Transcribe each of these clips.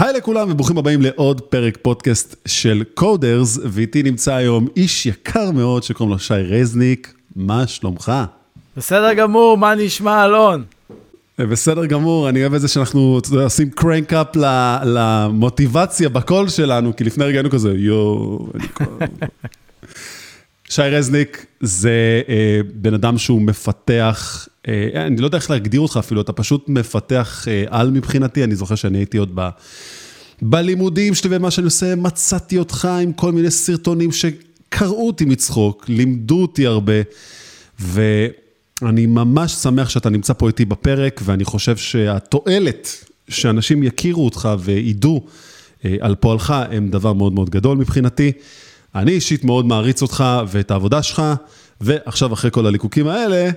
היי לכולם וברוכים הבאים לעוד פרק פודקאסט של קודרס, ואיתי נמצא היום איש יקר מאוד שקוראים לו שי רזניק, מה שלומך? בסדר גמור, מה נשמע אלון? בסדר גמור, אני אוהב את זה שאנחנו עושים קרנק אפ למוטיבציה בקול שלנו, כי לפני רגע היינו כזה, יואו, אני כל... שי רזניק זה אה, בן אדם שהוא מפתח, אה, אני לא יודע איך להגדיר אותך אפילו, אתה פשוט מפתח אה, על מבחינתי, אני זוכר שאני הייתי עוד ב, בלימודים שלי ומה שאני עושה, מצאתי אותך עם כל מיני סרטונים שקראו אותי מצחוק, לימדו אותי הרבה, ואני ממש שמח שאתה נמצא פה איתי בפרק, ואני חושב שהתועלת שאנשים יכירו אותך וידעו אה, על פועלך הם דבר מאוד מאוד גדול מבחינתי. אני אישית מאוד מעריץ אותך ואת העבודה שלך, ועכשיו אחרי כל הליקוקים האלה,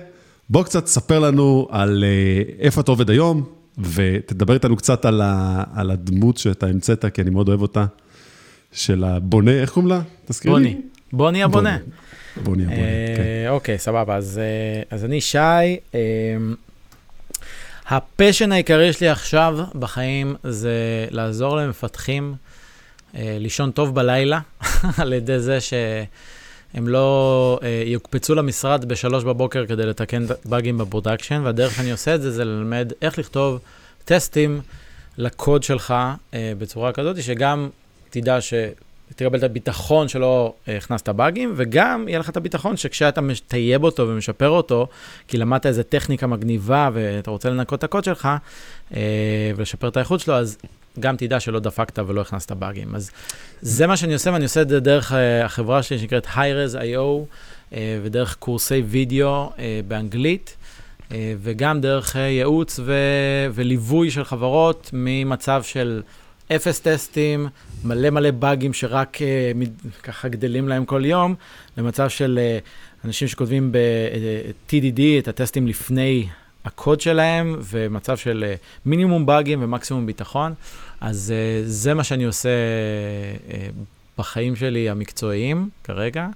בוא קצת תספר לנו על אה, איפה אתה עובד היום, ותדבר איתנו קצת על, ה, על הדמות שאתה המצאת, כי אני מאוד אוהב אותה, של הבונה, איך קוראים לה? תזכירי לי. בוני. בוני הבונה. בוני הבונה, כן. אה, אוקיי, סבבה, אז אה, אז אני שי. אה, ה passion העיקרי שלי עכשיו בחיים זה לעזור למפתחים לישון טוב בלילה, על ידי זה שהם לא אה, יוקפצו למשרד בשלוש בבוקר כדי לתקן באגים ב production, והדרך שאני עושה את זה זה ללמד איך לכתוב טסטים לקוד שלך אה, בצורה כזאת, שגם תדע ש... תקבל את הביטחון שלא אה, הכנסת באגים, וגם יהיה לך את הביטחון שכשאתה מטייב אותו ומשפר אותו, כי למדת איזה טכניקה מגניבה ואתה רוצה לנקות את הקוד שלך ולשפר את האיכות שלו, אז גם תדע שלא דפקת ולא הכנסת באגים. אז זה מה שאני עושה, ואני עושה את זה דרך אה, החברה שלי שנקראת HiRes.io, אה, ודרך קורסי וידאו אה, באנגלית. וגם דרך ייעוץ ו- וליווי של חברות ממצב של אפס טסטים, מלא מלא באגים שרק ככה גדלים להם כל יום, למצב של אנשים שכותבים ב-TDD את הטסטים לפני הקוד שלהם, ומצב של אה, מינימום באגים ומקסימום ביטחון. אז אה, זה מה שאני עושה אה, בחיים שלי המקצועיים כרגע.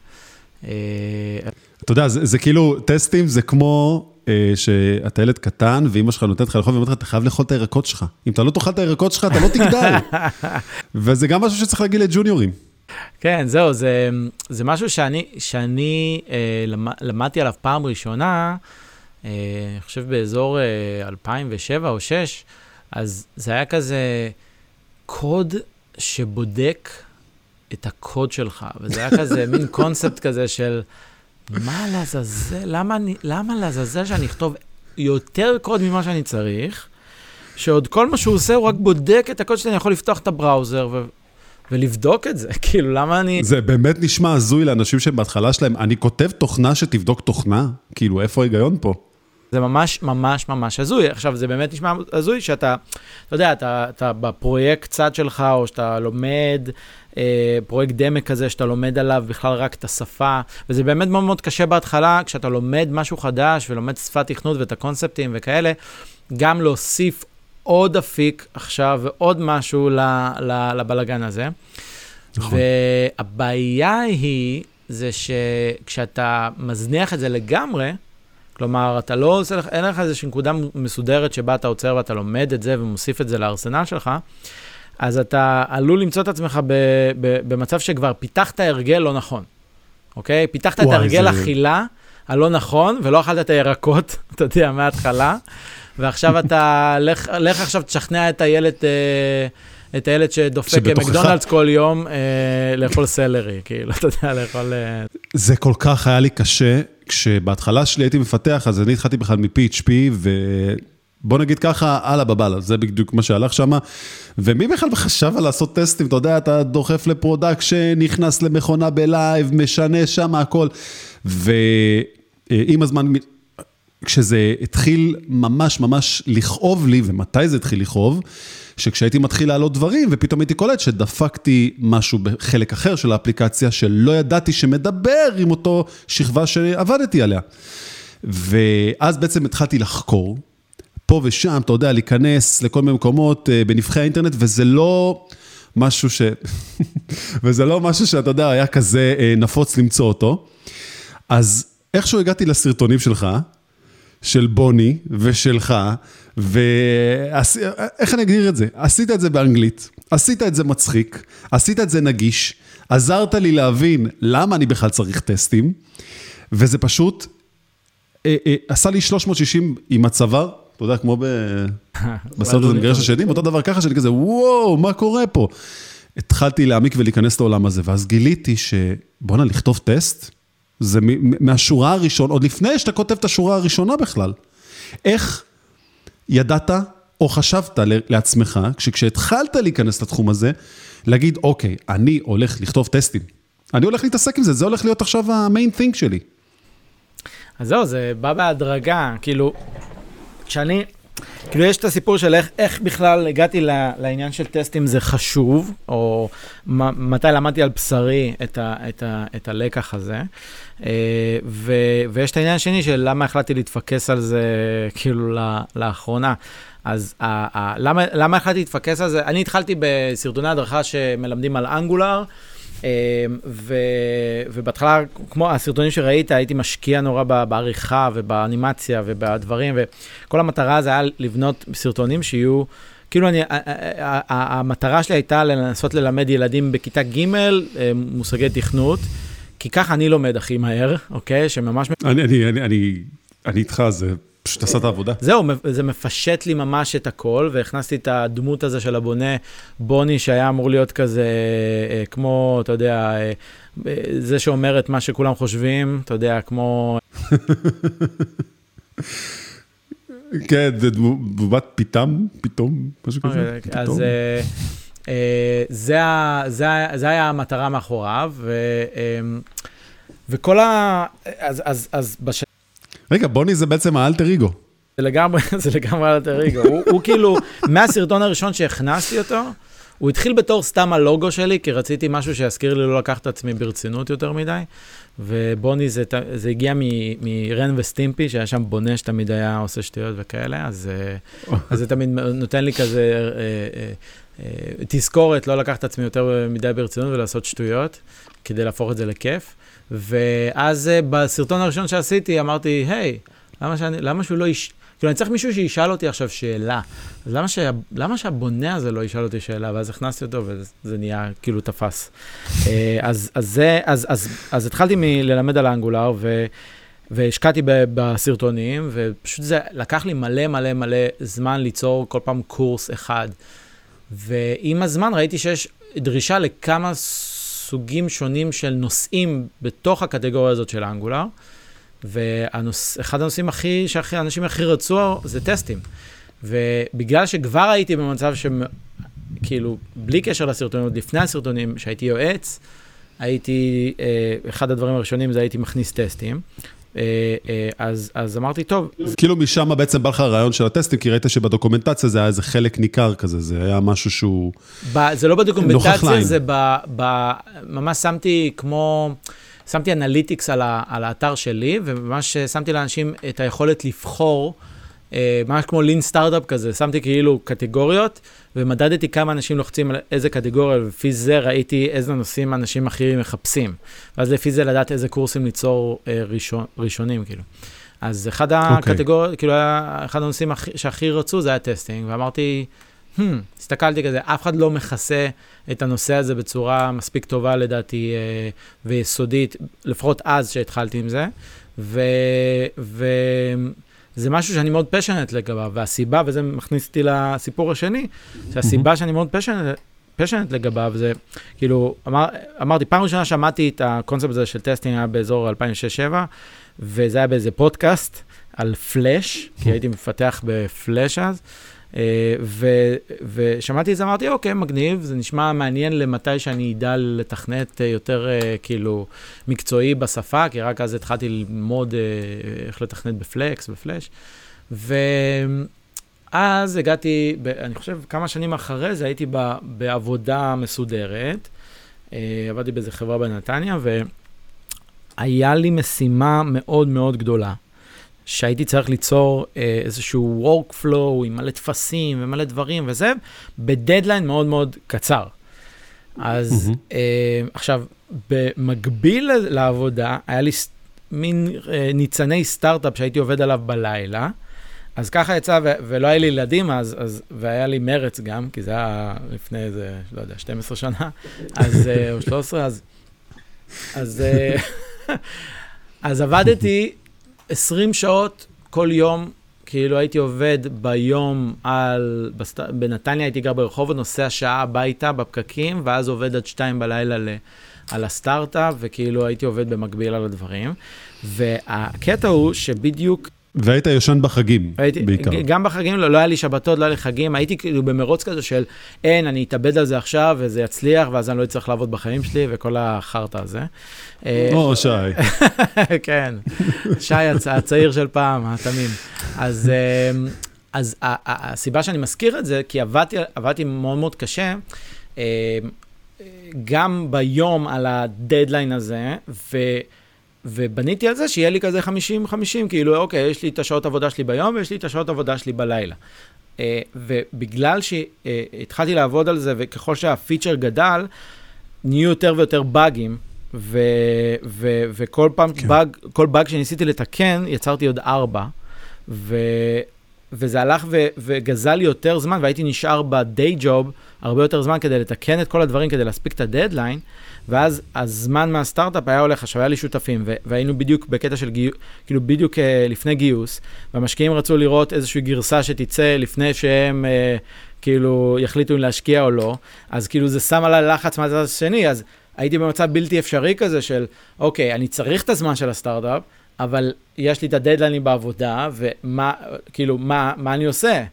אתה יודע, זה, זה כאילו, טסטים זה כמו אה, שאתה ילד קטן, ואימא שלך נותנת לך לאכול ואומרת לך, אתה חייב לאכול את הירקות שלך. אם אתה לא תאכל את הירקות שלך, אתה לא תגדל. וזה גם משהו שצריך להגיד לג'וניורים. כן, זהו, זה, זה משהו שאני, שאני אה, למ, למדתי עליו פעם ראשונה, אני חושב באזור אה, 2007 או 2006, אז זה היה כזה קוד שבודק את הקוד שלך, וזה היה כזה מין קונספט כזה של מה לעזאזל, למה, אני- למה לעזאזל שאני אכתוב יותר קוד ממה שאני צריך, שעוד כל מה שהוא עושה הוא רק בודק את הקוד שלי, אני יכול לפתוח את הבראוזר ו... ולבדוק את זה, כאילו, למה אני... זה באמת נשמע הזוי לאנשים שבהתחלה שלהם, אני כותב תוכנה שתבדוק תוכנה? כאילו, איפה ההיגיון פה? זה ממש ממש ממש הזוי. עכשיו, זה באמת נשמע הזוי שאתה, אתה יודע, אתה, אתה בפרויקט צד שלך, או שאתה לומד, אה, פרויקט דמה כזה, שאתה לומד עליו בכלל רק את השפה, וזה באמת מאוד מאוד קשה בהתחלה, כשאתה לומד משהו חדש ולומד שפת תכנות ואת הקונספטים וכאלה, גם להוסיף עוד אפיק עכשיו ועוד משהו לבלגן הזה. נכון. והבעיה היא, זה שכשאתה מזניח את זה לגמרי, כלומר, אתה לא עושה לך, אין לך איזושהי נקודה מסודרת שבה אתה עוצר ואתה לומד את זה ומוסיף את זה לארסנל שלך, אז אתה עלול למצוא את עצמך ב, ב, במצב שכבר פיתחת הרגל לא נכון, אוקיי? פיתחת את וואי, הרגל זה- אכילה הלא נכון, ולא אכלת את הירקות, אתה יודע, מההתחלה, ועכשיו אתה, לך, לך עכשיו תשכנע את הילד... אה, את הילד שדופק. מקדונלדס כל יום, אה, לאכול סלרי, כאילו, אתה יודע, לאכול... אה, זה כל כך היה לי קשה, כשבהתחלה שלי הייתי מפתח, אז אני התחלתי בכלל מ-PHP, ובוא נגיד ככה, על באב אללה, זה בדיוק מה שהלך שם. ומי בכלל חשב על לעשות טסטים, אתה יודע, אתה דוחף ל production, נכנס למכונה ב live, משנה שם הכל. ועם הזמן, כשזה התחיל ממש ממש לכאוב לי, ומתי זה התחיל לכאוב? שכשהייתי מתחיל להעלות דברים, ופתאום הייתי קולט שדפקתי משהו בחלק אחר של האפליקציה, שלא ידעתי שמדבר עם אותו שכבה שעבדתי עליה. ואז בעצם התחלתי לחקור, פה ושם, אתה יודע, להיכנס לכל מיני מקומות אה, בנבחי האינטרנט, וזה לא משהו ש... וזה לא משהו שאתה יודע, היה כזה אה, נפוץ למצוא אותו. אז איכשהו הגעתי לסרטונים שלך, של בוני ושלך, ואיך אני אגדיר את זה? עשית את זה באנגלית, עשית את זה מצחיק, עשית את זה נגיש, עזרת לי להבין למה אני בכלל צריך טסטים, וזה פשוט אה, אה, עשה לי 360 עם הצוואר, אתה יודע, כמו בסרט הזה מגרש השדים, אותו דבר ככה, שאני כזה, וואו, מה קורה פה? התחלתי להעמיק ולהיכנס לעולם הזה, ואז גיליתי שבואנה, לכתוב טסט, זה מהשורה הראשונה, עוד לפני שאתה כותב את השורה הראשונה בכלל. איך ידעת או חשבת לעצמך, כשהתחלת להיכנס לתחום הזה, להגיד, אוקיי, אני הולך לכתוב טסטים. אני הולך להתעסק עם זה, זה הולך להיות עכשיו המיין תינק שלי. אז זהו, זה בא בהדרגה, כאילו, כשאני, כאילו יש את הסיפור של איך, איך בכלל הגעתי לעניין של טסטים זה חשוב, או מתי למדתי על בשרי את, ה, את, ה, את הלקח הזה. אה, ו, ויש את העניין השני של למה החלטתי להתפקס על זה כאילו לאחרונה. אז ה, ה, למה, למה החלטתי להתפקס על זה? אני התחלתי בסרטוני הדרכה שמלמדים על אנגולר. אמ, ו, ובהתחלה, כמו הסרטונים שראית, הייתי משקיע נורא בעריכה ובאנימציה ובדברים, וכל המטרה זה היה לבנות סרטונים שיהיו... כאילו אני, המטרה שלי הייתה לנסות ללמד ילדים בכיתה ג' אה, מושגי תכנות, כי ככה אני לומד הכי מהר, אוקיי? שממש... אני, אני, אני, אני, אני איתך, זה פשוט עשה את העבודה. זהו, זה מפשט לי ממש את הכל, והכנסתי את הדמות הזה של הבונה בוני, שהיה אמור להיות כזה, אה, כמו, אתה יודע, אה, אה, זה שאומר את מה שכולם חושבים, אתה יודע, כמו... כן, זה תגובת פיתם, פתאום, משהו כזה, פתאום. אז זה היה המטרה מאחוריו, וכל ה... אז בשנים... רגע, בוני זה בעצם האלטר איגו. זה לגמרי, זה לגמרי האלטר איגו. הוא, הוא כאילו, מהסרטון הראשון שהכנסתי אותו, הוא התחיל בתור סתם הלוגו שלי, כי רציתי משהו שיזכיר לי לא לקחת את עצמי ברצינות יותר מדי. ובוני זה, זה הגיע מרן וסטימפי, שהיה שם בונה שתמיד היה עושה שטויות וכאלה, אז, אה, אז זה תמיד נותן לי כזה אה, אה, תזכורת לא לקחת את עצמי יותר מדי ברצינות ולעשות שטויות, כדי להפוך את זה לכיף. ואז אה, בסרטון הראשון שעשיתי, אמרתי, היי, למה, שאני, למה שהוא לא איש... כאילו, אני צריך מישהו שישאל אותי עכשיו שאלה. אז למה, שה, למה שהבונה הזה לא ישאל אותי שאלה? ואז הכנסתי אותו, וזה נהיה כאילו תפס. אה, אז, אז, זה, אז, אז, אז התחלתי ללמד על האנגולר, ו... והשקעתי בסרטונים, ופשוט זה לקח לי מלא מלא מלא זמן ליצור כל פעם קורס אחד. ועם הזמן ראיתי שיש דרישה לכמה סוגים שונים של נושאים בתוך הקטגוריה הזאת של האנגולר, ואחד הנושאים הכי, שהאנשים הכי רצו זה טסטים. ובגלל שכבר הייתי במצב שכאילו, בלי קשר לסרטונים, עוד לפני הסרטונים, שהייתי יועץ, הייתי, אה, אחד הדברים הראשונים זה הייתי מכניס טסטים. אה, אה, אז, אז אמרתי, טוב. כאילו משם בעצם בא לך הרעיון של הטסטים, כי ראית שבדוקומנטציה זה היה איזה חלק ניכר כזה, זה היה משהו שהוא ב, זה לא בדוקומנטציה, זה ב, ב... ממש שמתי כמו... שמתי analytics על, ה, על האתר שלי, וממש שמתי לאנשים את היכולת לבחור. אה, ממש כמו lean startup כזה, שמתי כאילו קטגוריות, ומדדתי כמה אנשים לוחצים על איזה קטגוריה, ולפי זה ראיתי איזה נושאים אנשים הכי מחפשים. ואז לפי זה לדעת איזה קורסים ליצור אה, ראשון, ראשונים, כאילו. אז אחד okay. אוקיי. הקטגוריות, כאילו, היה, אחד הנושאים הכי, שהכי רצו זה היה testing, ואמרתי, hmm, הסתכלתי כזה, אף אחד לא מכסה את הנושא הזה בצורה מספיק טובה לדעתי אה, ויסודית, לפחות אז שהתחלתי עם זה. ו... ו... זה משהו שאני מאוד passionate לגביו, והסיבה, וזה מכניס אותי לסיפור השני, שהסיבה שאני מאוד passionate, passionate לגביו זה, כאילו, אמר, אמרתי, פעם ראשונה שמעתי את הקונספט הזה של testing היה באזור 2006-2007, וזה היה באיזה פודקאסט על פלאש, כי הייתי מפתח בפלאש אז, ו, ושמעתי את זה, אמרתי, אוקיי, מגניב, זה נשמע מעניין למתי שאני אדע לתכנת יותר אה, כאילו מקצועי בשפה, כי רק אז התחלתי ללמוד אה, איך לתכנת בפלקס, בפלאש. ואז הגעתי, אני חושב, כמה שנים אחרי זה הייתי בעבודה מסודרת. עבדתי באיזה חברה בנתניה, והיה לי משימה מאוד מאוד גדולה. שהייתי צריך ליצור אה, איזשהו workflow עם מלא טפסים ומלא דברים וזה, בדדליין מאוד מאוד קצר. אז mm-hmm. אה, עכשיו, במקביל לעבודה, היה לי מין אה, ניצני סטארט-אפ שהייתי עובד עליו בלילה. אז ככה יצא, ו- ולא היה לי ילדים אז, אז, והיה לי מרץ גם, כי זה היה לפני איזה, לא יודע, 12 שנה, אז, אה, או 13, אז, אז, אה, אז עבדתי 20 שעות כל יום, כאילו הייתי עובד ביום על, בסט... בנתניה הייתי גר ברחובות, נוסע שעה הביתה בפקקים, ואז עובד עד שתיים בלילה ל... על הסטארט-אפ, וכאילו הייתי עובד במקביל על הדברים. והקטע הוא שבדיוק והיית יושן בחגים, הייתי, בעיקר. גם בחגים לא, לא היה לי שבתות, לא היה לי חגים, הייתי כאילו במרוץ כזה של אין, אני אתאבד על זה עכשיו וזה יצליח, ואז אני לא אצטרך לעבוד בחיים שלי וכל החרטא הזה. אה, או, שי. כן, שי הצ... הצעיר של פעם, התמים. אז, אה, אז הסיבה שאני מזכיר את זה, כי עבדתי, עבדתי מאוד מאוד קשה, אה, גם ביום על הדדליין הזה, ו... ובניתי על זה שיהיה לי כזה 50-50, כאילו, אוקיי, יש לי את השעות עבודה שלי ביום ויש לי את השעות עבודה שלי בלילה. אה, ובגלל שהתחלתי לעבוד על זה, וככל שהפיצ'ר גדל, נהיו יותר ויותר באגים, ו- ו- וכל פעם כן. באג, כל באג שניסיתי לתקן, יצרתי עוד ארבע, ו- וזה הלך ו- וגזל יותר זמן, והייתי נשאר ב-day job הרבה יותר זמן כדי לתקן את כל הדברים, כדי להספיק את הדדליין, ואז הזמן מהסטארט-אפ היה הולך, עכשיו היה לי שותפים, והיינו בדיוק בקטע של גיוס, כאילו בדיוק uh, לפני גיוס, והמשקיעים רצו לראות איזושהי גרסה שתצא לפני שהם uh, כאילו יחליטו אם להשקיע או לא, אז כאילו זה שם עליי לחץ מהצד השני, אז הייתי במצב בלתי אפשרי כזה של, אוקיי, אני צריך את הזמן של הסטארט-אפ, אבל יש לי את הדדליינים בעבודה, ומה, כאילו, מה, מה אני עושה?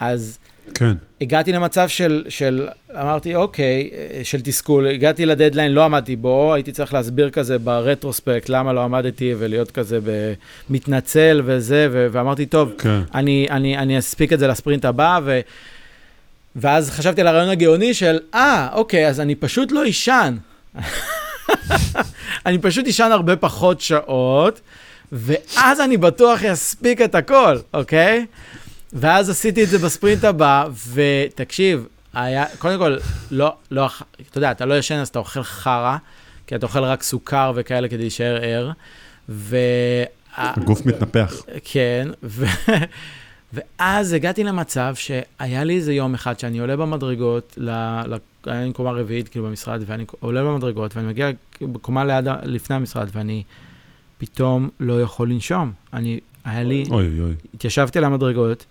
אז כן. הגעתי למצב של, של, אמרתי, אוקיי, של תסכול, הגעתי לדדליין, לא עמדתי בו, הייתי צריך להסביר כזה ברטרוספקט למה לא עמדתי, ולהיות כזה מתנצל וזה, ו- ואמרתי, טוב, כן. אני, אני, אני אספיק את זה לספרינט הבא, ו... ואז חשבתי על הרעיון הגאוני של, אה, אוקיי, אז אני פשוט לא אישן. אני פשוט אישן הרבה פחות שעות, ואז אני בטוח אספיק את הכל, אוקיי? ואז עשיתי את זה בספרינט הבא, ותקשיב, היה, קודם כל, לא, לא, אתה יודע, אתה לא ישן אז אתה אוכל חרא, כי אתה אוכל רק סוכר וכאלה כדי להישאר ער, ו... הגוף מתנפח. כן, ו... ואז הגעתי למצב שהיה לי איזה יום אחד שאני עולה במדרגות, ל... ל... לי קומה רביעית כאילו במשרד, ואני עולה במדרגות, ואני מגיע בקומה ליד, לפני המשרד, ואני פתאום לא יכול לנשום. אני, היה לי, אוי אוי. התיישבתי על המדרגות,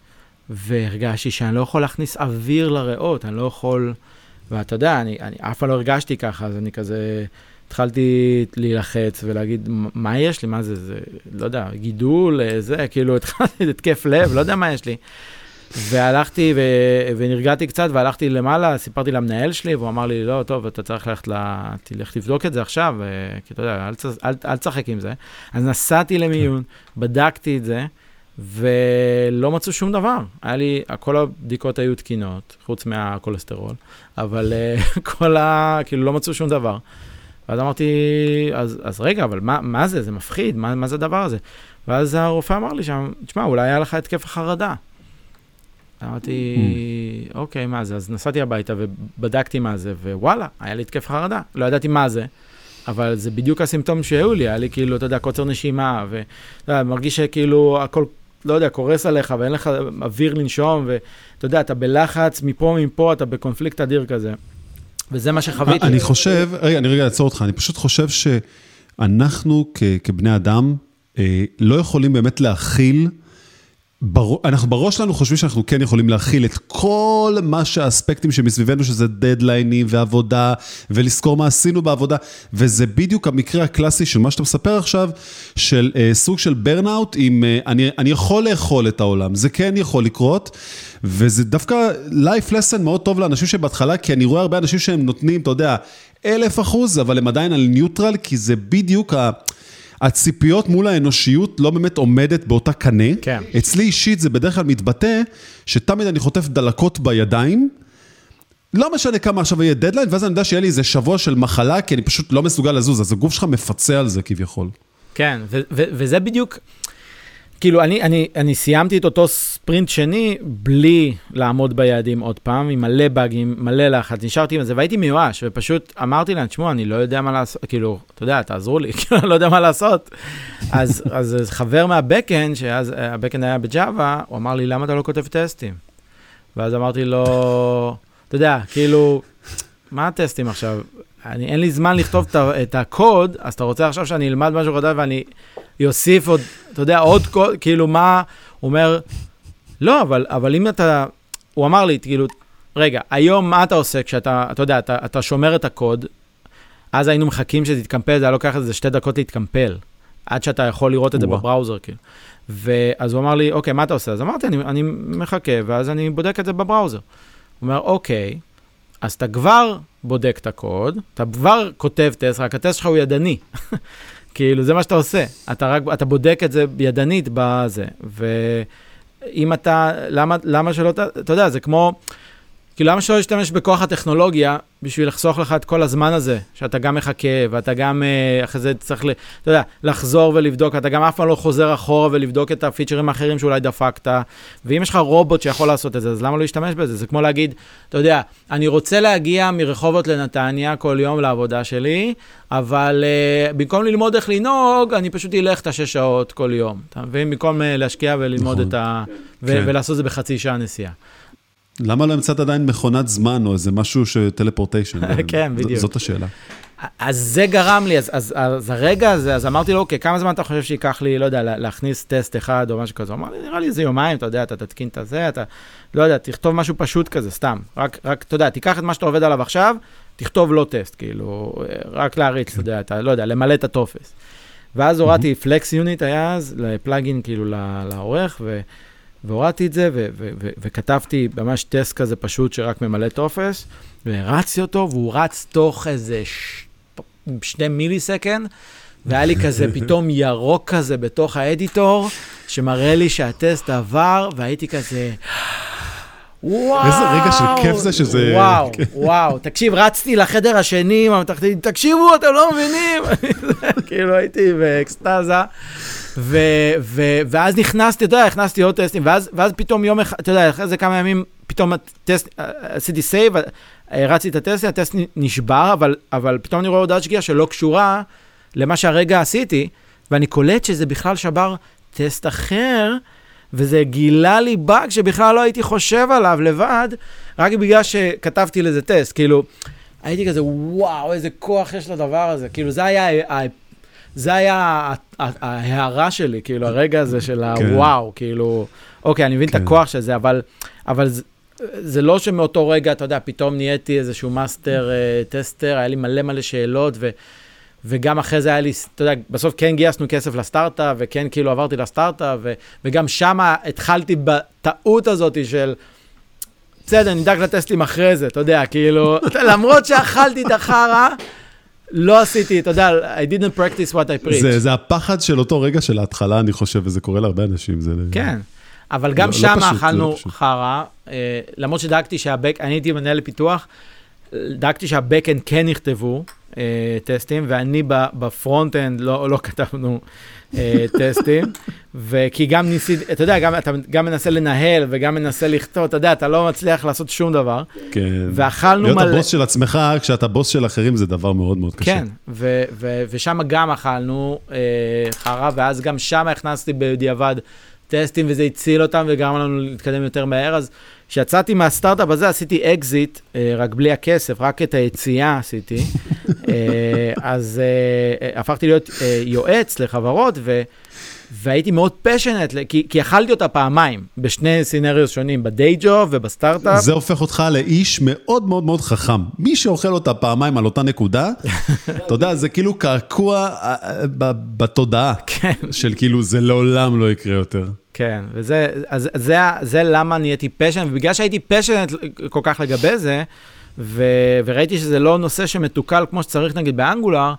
והרגשתי שאני לא יכול להכניס אוויר לריאות, אני לא יכול... ואתה יודע, אני, אני אף פעם לא הרגשתי ככה, אז אני כזה... התחלתי להילחץ ולהגיד, "מ- מה יש לי? מה זה? זה, לא יודע, גידול, אה, זה, כאילו, התחלתי התקף לב, לא יודע מה יש לי. והלכתי ו... ונרגעתי קצת, והלכתי למעלה, סיפרתי למנהל שלי, והוא אמר לי, לא, טוב, אתה צריך ללכת ל... תלך תבדוק את זה עכשיו, אה, כי אתה יודע, אל, אל, אל תשחק עם זה. אז נסעתי למיון, בדקתי את זה, ולא מצאו שום דבר. היה לי, כל הבדיקות היו תקינות, חוץ מהכולסטרול, אבל אה, כל ה... כאילו, לא מצאו שום דבר. ואז אמרתי, אז, אז רגע, אבל מה, מה זה? זה מפחיד, מה, מה זה הדבר הזה? ואז הרופא אמר לי שם, תשמע, אולי היה לך התקף החרדה. אמרתי, אוקיי, מה זה? אז נסעתי הביתה ובדקתי מה זה, ווואלה, היה לי התקף חרדה. לא ידעתי מה זה, אבל זה בדיוק הסימפטום שהיו לי, היה לי כאילו, אתה יודע, קוצר נשימה, ואתה יודע, מרגיש שכאילו הכל, לא יודע, קורס עליך ואין לך אוויר לנשום, ואתה יודע, אתה בלחץ מפה מפה, אתה בקונפליקט אדיר כזה. וזה מה שחוויתי. אני חושב, רגע, אני רגע אעצור אותך, אני פשוט חושב שאנחנו כבני אדם אה, לא יכולים באמת להכיל. אנחנו בראש שלנו חושבים שאנחנו כן יכולים להכיל את כל מה שהאספקטים שמסביבנו, שזה דדליינים ועבודה, ולזכור מה עשינו בעבודה, וזה בדיוק המקרה הקלאסי של מה שאתה מספר עכשיו, של אה, סוג של burnout עם אה, אני, אני יכול לאכול את העולם, זה כן יכול לקרות, וזה דווקא life lesson מאוד טוב לאנשים שבהתחלה, כי אני רואה הרבה אנשים שהם נותנים, אתה יודע, אלף אחוז, אבל הם עדיין על neutral, כי זה בדיוק ה... הציפיות מול האנושיות לא באמת עומדת באותה קנה. כן. אצלי אישית זה בדרך כלל מתבטא שתמיד אני חוטף דלקות בידיים. לא משנה כמה עכשיו יהיה דדליין, ואז אני יודע שיהיה לי איזה שבוע של מחלה, כי אני פשוט לא מסוגל לזוז, אז הגוף שלך מפצה על זה כביכול. כן, ו- ו- וזה בדיוק, כאילו, אני, אני, אני סיימתי את אותו ספרינט שני בלי לעמוד ביעדים עוד פעם, עם מלא באגים, מלא לחץ, נשארתי עם זה, והייתי מיואש, ופשוט אמרתי להם, תשמעו, אני לא יודע מה לעשות, כאילו, אתה יודע, תעזרו לי, כאילו, אני לא יודע מה לעשות. אז, אז חבר מהבקאנד, שאז הבקאנד היה בג'אווה, הוא אמר לי, למה אתה לא כותב טסטים? ואז אמרתי לו, אתה יודע, כאילו, מה הטסטים עכשיו? אני, אין לי זמן לכתוב את הקוד, אז אתה רוצה עכשיו שאני אלמד משהו חדש ואני יוסיף עוד, אתה יודע, עוד קוד, כאילו מה, הוא אומר, לא, אבל, אבל אם אתה, הוא אמר לי, כאילו, רגע, היום מה אתה עושה כשאתה, אתה יודע, אתה, אתה שומר את הקוד, אז היינו מחכים שזה יתקמפל, זה היה לוקח איזה שתי דקות להתקמפל, עד שאתה יכול לראות את זה בבראוזר, כאילו. ואז הוא אמר לי, אוקיי, מה אתה עושה? אז אמרתי, אני, אני מחכה, ואז אני בודק את זה בבראוזר. הוא אומר, אוקיי, אז אתה כבר בודק את הקוד, אתה כבר כותב טסט, רק הטסט שלך הוא ידני. כאילו, זה מה שאתה עושה. אתה רק, אתה בודק את זה ידנית בזה. ואם אתה, למה, למה שלא, אתה יודע, זה כמו, כאילו, למה שלא להשתמש בכוח הטכנולוגיה בשביל לחסוך לך את כל הזמן הזה, שאתה גם מחכה, ואתה גם אה, אחרי זה צריך, אתה יודע, לחזור ולבדוק, אתה גם אף פעם לא חוזר אחורה ולבדוק את הפיצ'רים האחרים שאולי דפקת, ואם יש לך רובוט שיכול לעשות את זה, אז למה לא להשתמש בזה? זה כמו להגיד, אתה יודע, אני רוצה להגיע מרחובות לנתניה כל יום לעבודה שלי, אבל uh, במקום ללמוד איך לנהוג, אני פשוט אלך את השש שעות כל יום, אתה מבין? במקום uh, להשקיע וללמוד נכון. את ה... ו- כן. ולעשות את זה בחצי שעה נסיעה. למה לא המצאת עדיין מכונת זמן או איזה משהו של טלפורטיישן? כן, בדיוק. זאת השאלה. אז זה גרם לי, אז, אז, אז הרגע הזה, אז אמרתי לו, אוקיי, כמה זמן אתה חושב שייקח לי, לא יודע, להכניס טסט אחד או משהו כזה? הוא אמר לי, נראה לי איזה יומיים, אתה יודע, אתה תתקין את הזה, אתה, לא יודע, תכתוב משהו פשוט כזה, סתם. רק, רק, אתה יודע, תיקח את מה שאתה עובד עליו עכשיו, תכתוב לו טסט, כאילו, רק להריץ, אתה יודע, אתה, לא יודע, למלא את הטופס. ואז הורדתי FlexUnit היה אז, ל plugin כאילו לעורך, ו... והורדתי את זה, ו- ו- ו- וכתבתי ממש טסט כזה פשוט שרק ממלא טופס, והרצתי אותו, והוא רץ תוך איזה ש... שני millisecond, והיה לי כזה פתאום ירוק כזה בתוך ה editor, שמראה לי שהטסט עבר, והייתי כזה... וואו. איזה רגע של כיף זה שזה... וואו, כן. וואו. תקשיב, רצתי לחדר השני, תקשיבו, אתם לא מבינים. כאילו הייתי באקסטזה. ו, ו, ואז נכנסתי, אתה יודע, הכנסתי עוד טסטים, ואז, ואז פתאום יום אחד, אתה יודע, אחרי זה כמה ימים, פתאום הטסט, עשיתי save, הרצתי את הטסט, הטסט נשבר, אבל, אבל פתאום אני רואה הודעה שגיאה שלא קשורה למה שהרגע עשיתי, ואני קולט שזה בכלל שבר טסט אחר, וזה גילה לי באג שבכלל לא הייתי חושב עליו לבד, רק בגלל שכתבתי לזה טסט, כאילו, הייתי כזה, וואו, איזה כוח יש לדבר הזה, כאילו, זה היה זה היה ההארה שלי, כאילו, הרגע הזה של כן. הוואו, כאילו, אוקיי, אני מבין את כן. הכוח של זה, אבל, אבל זה, זה לא שמאותו רגע, אתה יודע, פתאום נהייתי איזשהו master uh, tester, היה לי מלא מלא שאלות, ו, וגם אחרי זה היה לי, אתה יודע, בסוף כן גייסנו כסף לסטארט-אפ, וכן כאילו עברתי לסטארט-אפ, וגם שם התחלתי בטעות הזאת של... בסדר, נדאג לטסטים אחרי זה, אתה יודע, כאילו, למרות שאכלתי את החרא, לא עשיתי, אתה יודע, I didn't practice what I preach. זה, זה הפחד של אותו רגע של ההתחלה, אני חושב, וזה קורה להרבה אנשים. זה... כן, אבל גם לא, שם לא אכלנו לא חרא, אה, למרות שדאגתי שהבק, אני הייתי מנהל לפיתוח, דאגתי שה backend כן יכתבו טסטים, ואני ב frontend לא, לא כתבנו אה, טסטים, וכי גם ניסיתי, אתה יודע, גם, אתה גם מנסה לנהל וגם מנסה לכתוב, אתה יודע, אתה לא מצליח לעשות שום דבר. כן. ואכלנו מלא... להיות הבוס של עצמך כשאתה בוס של אחרים זה דבר מאוד מאוד קשה. כן, ו- ו- ושם גם אכלנו אה, חרא, ואז גם שם הכנסתי בדיעבד טסטים, וזה הציל אותם וגרם לנו להתקדם יותר מהר, אז... כשיצאתי מהסטארט-אפ הזה עשיתי אקזיט, אה, רק בלי הכסף, רק את היציאה עשיתי. אה, אז אה, הפכתי להיות יועץ לחברות, ו... והייתי מאוד passionate, כי, כי אכלתי אותה פעמיים, בשני scenarios שונים, ב day job ובסטארט-אפ. זה הופך אותך לאיש מאוד מאוד מאוד חכם. מי שאוכל אותה פעמיים על אותה נקודה, אתה יודע, זה כאילו קעקוע בתודעה, כן. של כאילו זה לעולם לא יקרה יותר. כן, וזה, אז זה, זה למה נהייתי פשנט, ובגלל שהייתי פשנט כל כך לגבי זה, ו, וראיתי שזה לא נושא שמתוקל כמו שצריך נגיד באנגולר,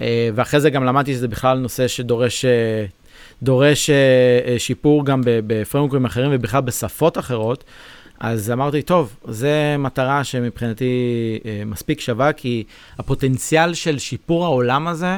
אה, ואחרי זה גם למדתי שזה בכלל נושא שדורש אה, דורש אה, שיפור גם בפרמקרים אחרים ובכלל בשפות אחרות, אז אמרתי, טוב, זו מטרה שמבחינתי מספיק שווה, כי הפוטנציאל של שיפור העולם הזה,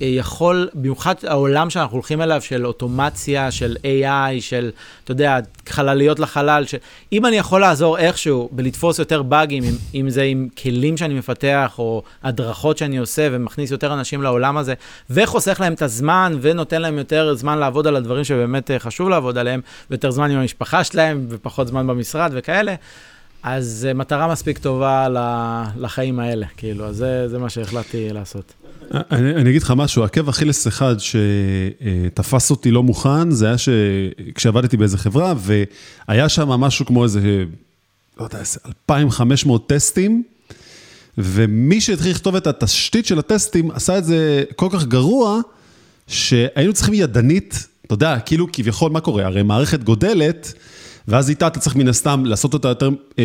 יכול, במיוחד העולם שאנחנו הולכים אליו, של אוטומציה, של AI, של, אתה יודע, חלליות לחלל, ש... אם אני יכול לעזור איכשהו בלתפוס יותר באגים, אם, אם זה עם כלים שאני מפתח, או הדרכות שאני עושה, ומכניס יותר אנשים לעולם הזה, וחוסך להם את הזמן, ונותן להם יותר זמן לעבוד על הדברים שבאמת אה, חשוב לעבוד עליהם, ויותר זמן עם המשפחה שלהם, ופחות זמן במשרד וכאלה, אז זו מטרה מספיק טובה לחיים האלה, כאילו, אז זה, זה מה שהחלטתי לעשות. אני, אני אגיד לך משהו, עקב אכילס אחד שתפס אותי לא מוכן, זה היה כשעבדתי באיזה חברה, והיה שם משהו כמו איזה, לא יודע, 2,500 טסטים, ומי שהתחיל לכתוב את התשתית של הטסטים, עשה את זה כל כך גרוע, שהיינו צריכים ידנית, אתה יודע, כאילו כביכול, מה קורה? הרי מערכת גודלת, ואז איתה אתה צריך מן הסתם לעשות אותה יותר אה,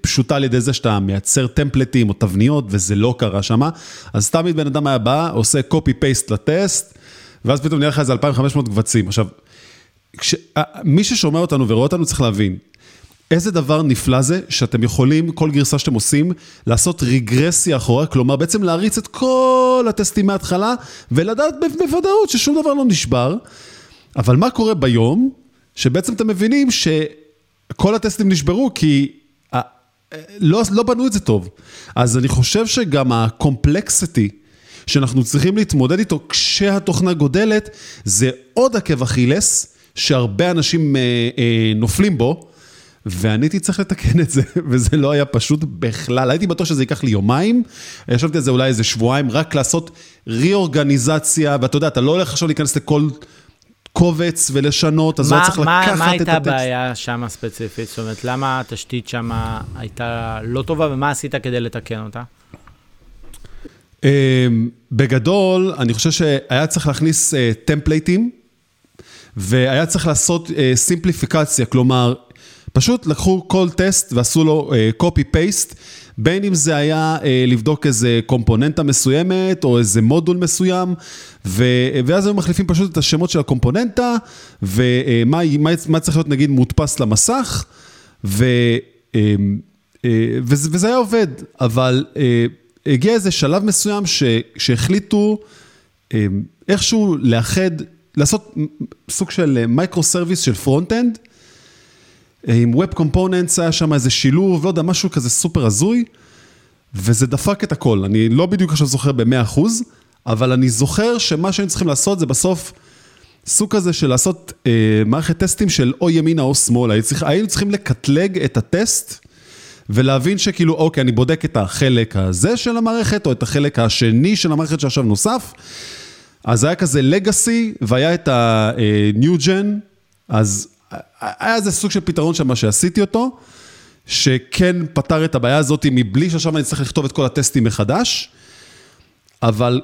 פשוטה על ידי זה שאתה מייצר טמפלטים או תבניות, וזה לא קרה שם. אז תמיד בן אדם היה בא, עושה copy-paste לטסט, ואז פתאום נראה לך איזה 2,500 קבצים. עכשיו, כש, אה, מי ששומע אותנו ורואה אותנו צריך להבין, איזה דבר נפלא זה שאתם יכולים, כל גרסה שאתם עושים, לעשות רגרסיה אחורה, כלומר בעצם להריץ את כל הטסטים מההתחלה, ולדעת בוודאות ששום דבר לא נשבר. אבל מה קורה ביום, שבעצם אתם מבינים שכל הטסטים נשברו כי לא, לא בנו את זה טוב. אז אני חושב שגם הקומפלקסיטי שאנחנו צריכים להתמודד איתו כשהתוכנה גודלת, זה עוד עקב אכילס שהרבה אנשים אה, אה, נופלים בו. ואני הייתי צריך לתקן את זה, וזה לא היה פשוט בכלל. הייתי בטוח שזה ייקח לי יומיים, ישבתי על זה אולי איזה שבועיים, רק לעשות ריאורגניזציה, ואתה יודע, אתה לא הולך עכשיו להיכנס לכל קובץ ולשנות, אז לא צריך מה, לקחת מה את הטקסט. מה הייתה הבעיה שם ספציפית? זאת אומרת, למה התשתית שם הייתה לא טובה, ומה עשית כדי לתקן אותה? Um, בגדול, אני חושב שהיה צריך להכניס uh, טמפלייטים, והיה צריך לעשות סימפליפיקציה, כלומר, פשוט לקחו כל טסט ועשו לו קופי-פייסט, uh, בין אם זה היה אה, לבדוק איזה קומפוננטה מסוימת או איזה מודול מסוים, ו, ואז היו מחליפים פשוט את השמות של הקומפוננטה, ומה מה, מה צריך להיות נגיד מודפס למסך, ו, אה, אה, וזה, וזה היה עובד, אבל אה, הגיע איזה שלב מסוים ש, שהחליטו אה, איכשהו לאחד, לעשות סוג של microservice של frontend, עם Web Components היה שם איזה שילוב, לא יודע, משהו כזה סופר הזוי, וזה דפק את הכל. אני לא בדיוק עכשיו זוכר ב-100%, אבל אני זוכר שמה שהיינו צריכים לעשות זה בסוף סוג כזה של לעשות אה, מערכת טסטים של או ימינה או שמאלה. היינו, צריך, היינו צריכים לקטלג את הטסט. ולהבין שכאילו, אוקיי, אני בודק את החלק הזה של המערכת, או את החלק השני של המערכת שעכשיו נוסף. אז היה כזה לגאסי, והיה את ה-new אה, gen, אז היה איזה סוג של פתרון שם שעשיתי אותו, שכן פתר את הבעיה הזאת מבלי שעכשיו אני צריך לכתוב את כל הטסטים מחדש, אבל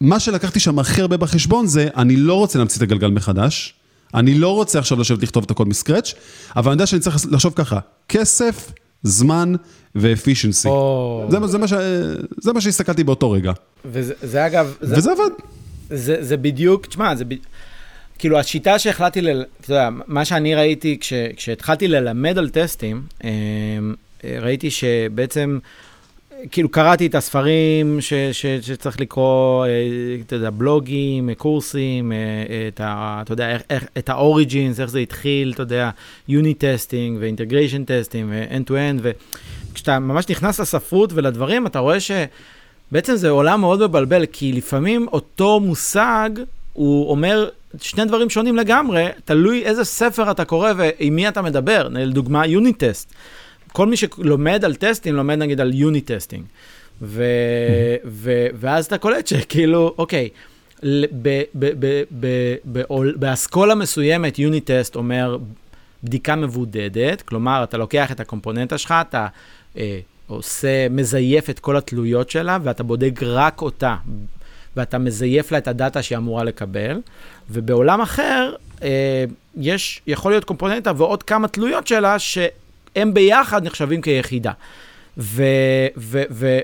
מה שלקחתי שם הכי הרבה בחשבון זה, אני לא רוצה להמציא את הגלגל מחדש, אני לא רוצה עכשיו לשבת לכתוב את הכל מסקרץ', אבל אני יודע שאני צריך לחשוב ככה, כסף, זמן ואפישנסי. Oh. זה, זה, זה מה שהסתכלתי באותו רגע. וזה אגב... וזה זה, עבד. זה, זה בדיוק, תשמע, זה בדיוק... כאילו, השיטה שהחלטתי, ל... אתה יודע, מה שאני ראיתי כש... כשהתחלתי ללמד על טסטים, אמ, ראיתי שבעצם, כאילו, קראתי את הספרים ש... ש... שצריך לקרוא, אה, אתה יודע, בלוגים, קורסים, אה, את ה... אתה יודע, איך... את ה-Origins, איך זה התחיל, אתה יודע, unit testing ו integration testing ו-end-to-end, וכשאתה ממש נכנס לספרות ולדברים, אתה רואה שבעצם זה עולם מאוד מבלבל, כי לפעמים אותו מושג, הוא אומר שני דברים שונים לגמרי, תלוי איזה ספר אתה קורא ועם מי אתה מדבר. לדוגמה, unit test. כל מי שלומד על טסטים, לומד נגיד על unit testing. ו- ו- ואז אתה קולט שכאילו, אוקיי, באסכולה מסוימת unit test אומר בדיקה מבודדת, כלומר, אתה לוקח את הקומפוננטה שלך, אתה אה, עושה, מזייף את כל התלויות שלה, ואתה בודק רק אותה ואתה מזייף לה את הדאטה שהיא אמורה לקבל, ובעולם אחר, אה, יש, יכול להיות קומפוננטה ועוד כמה תלויות שלה, שהם ביחד נחשבים כיחידה. ולזה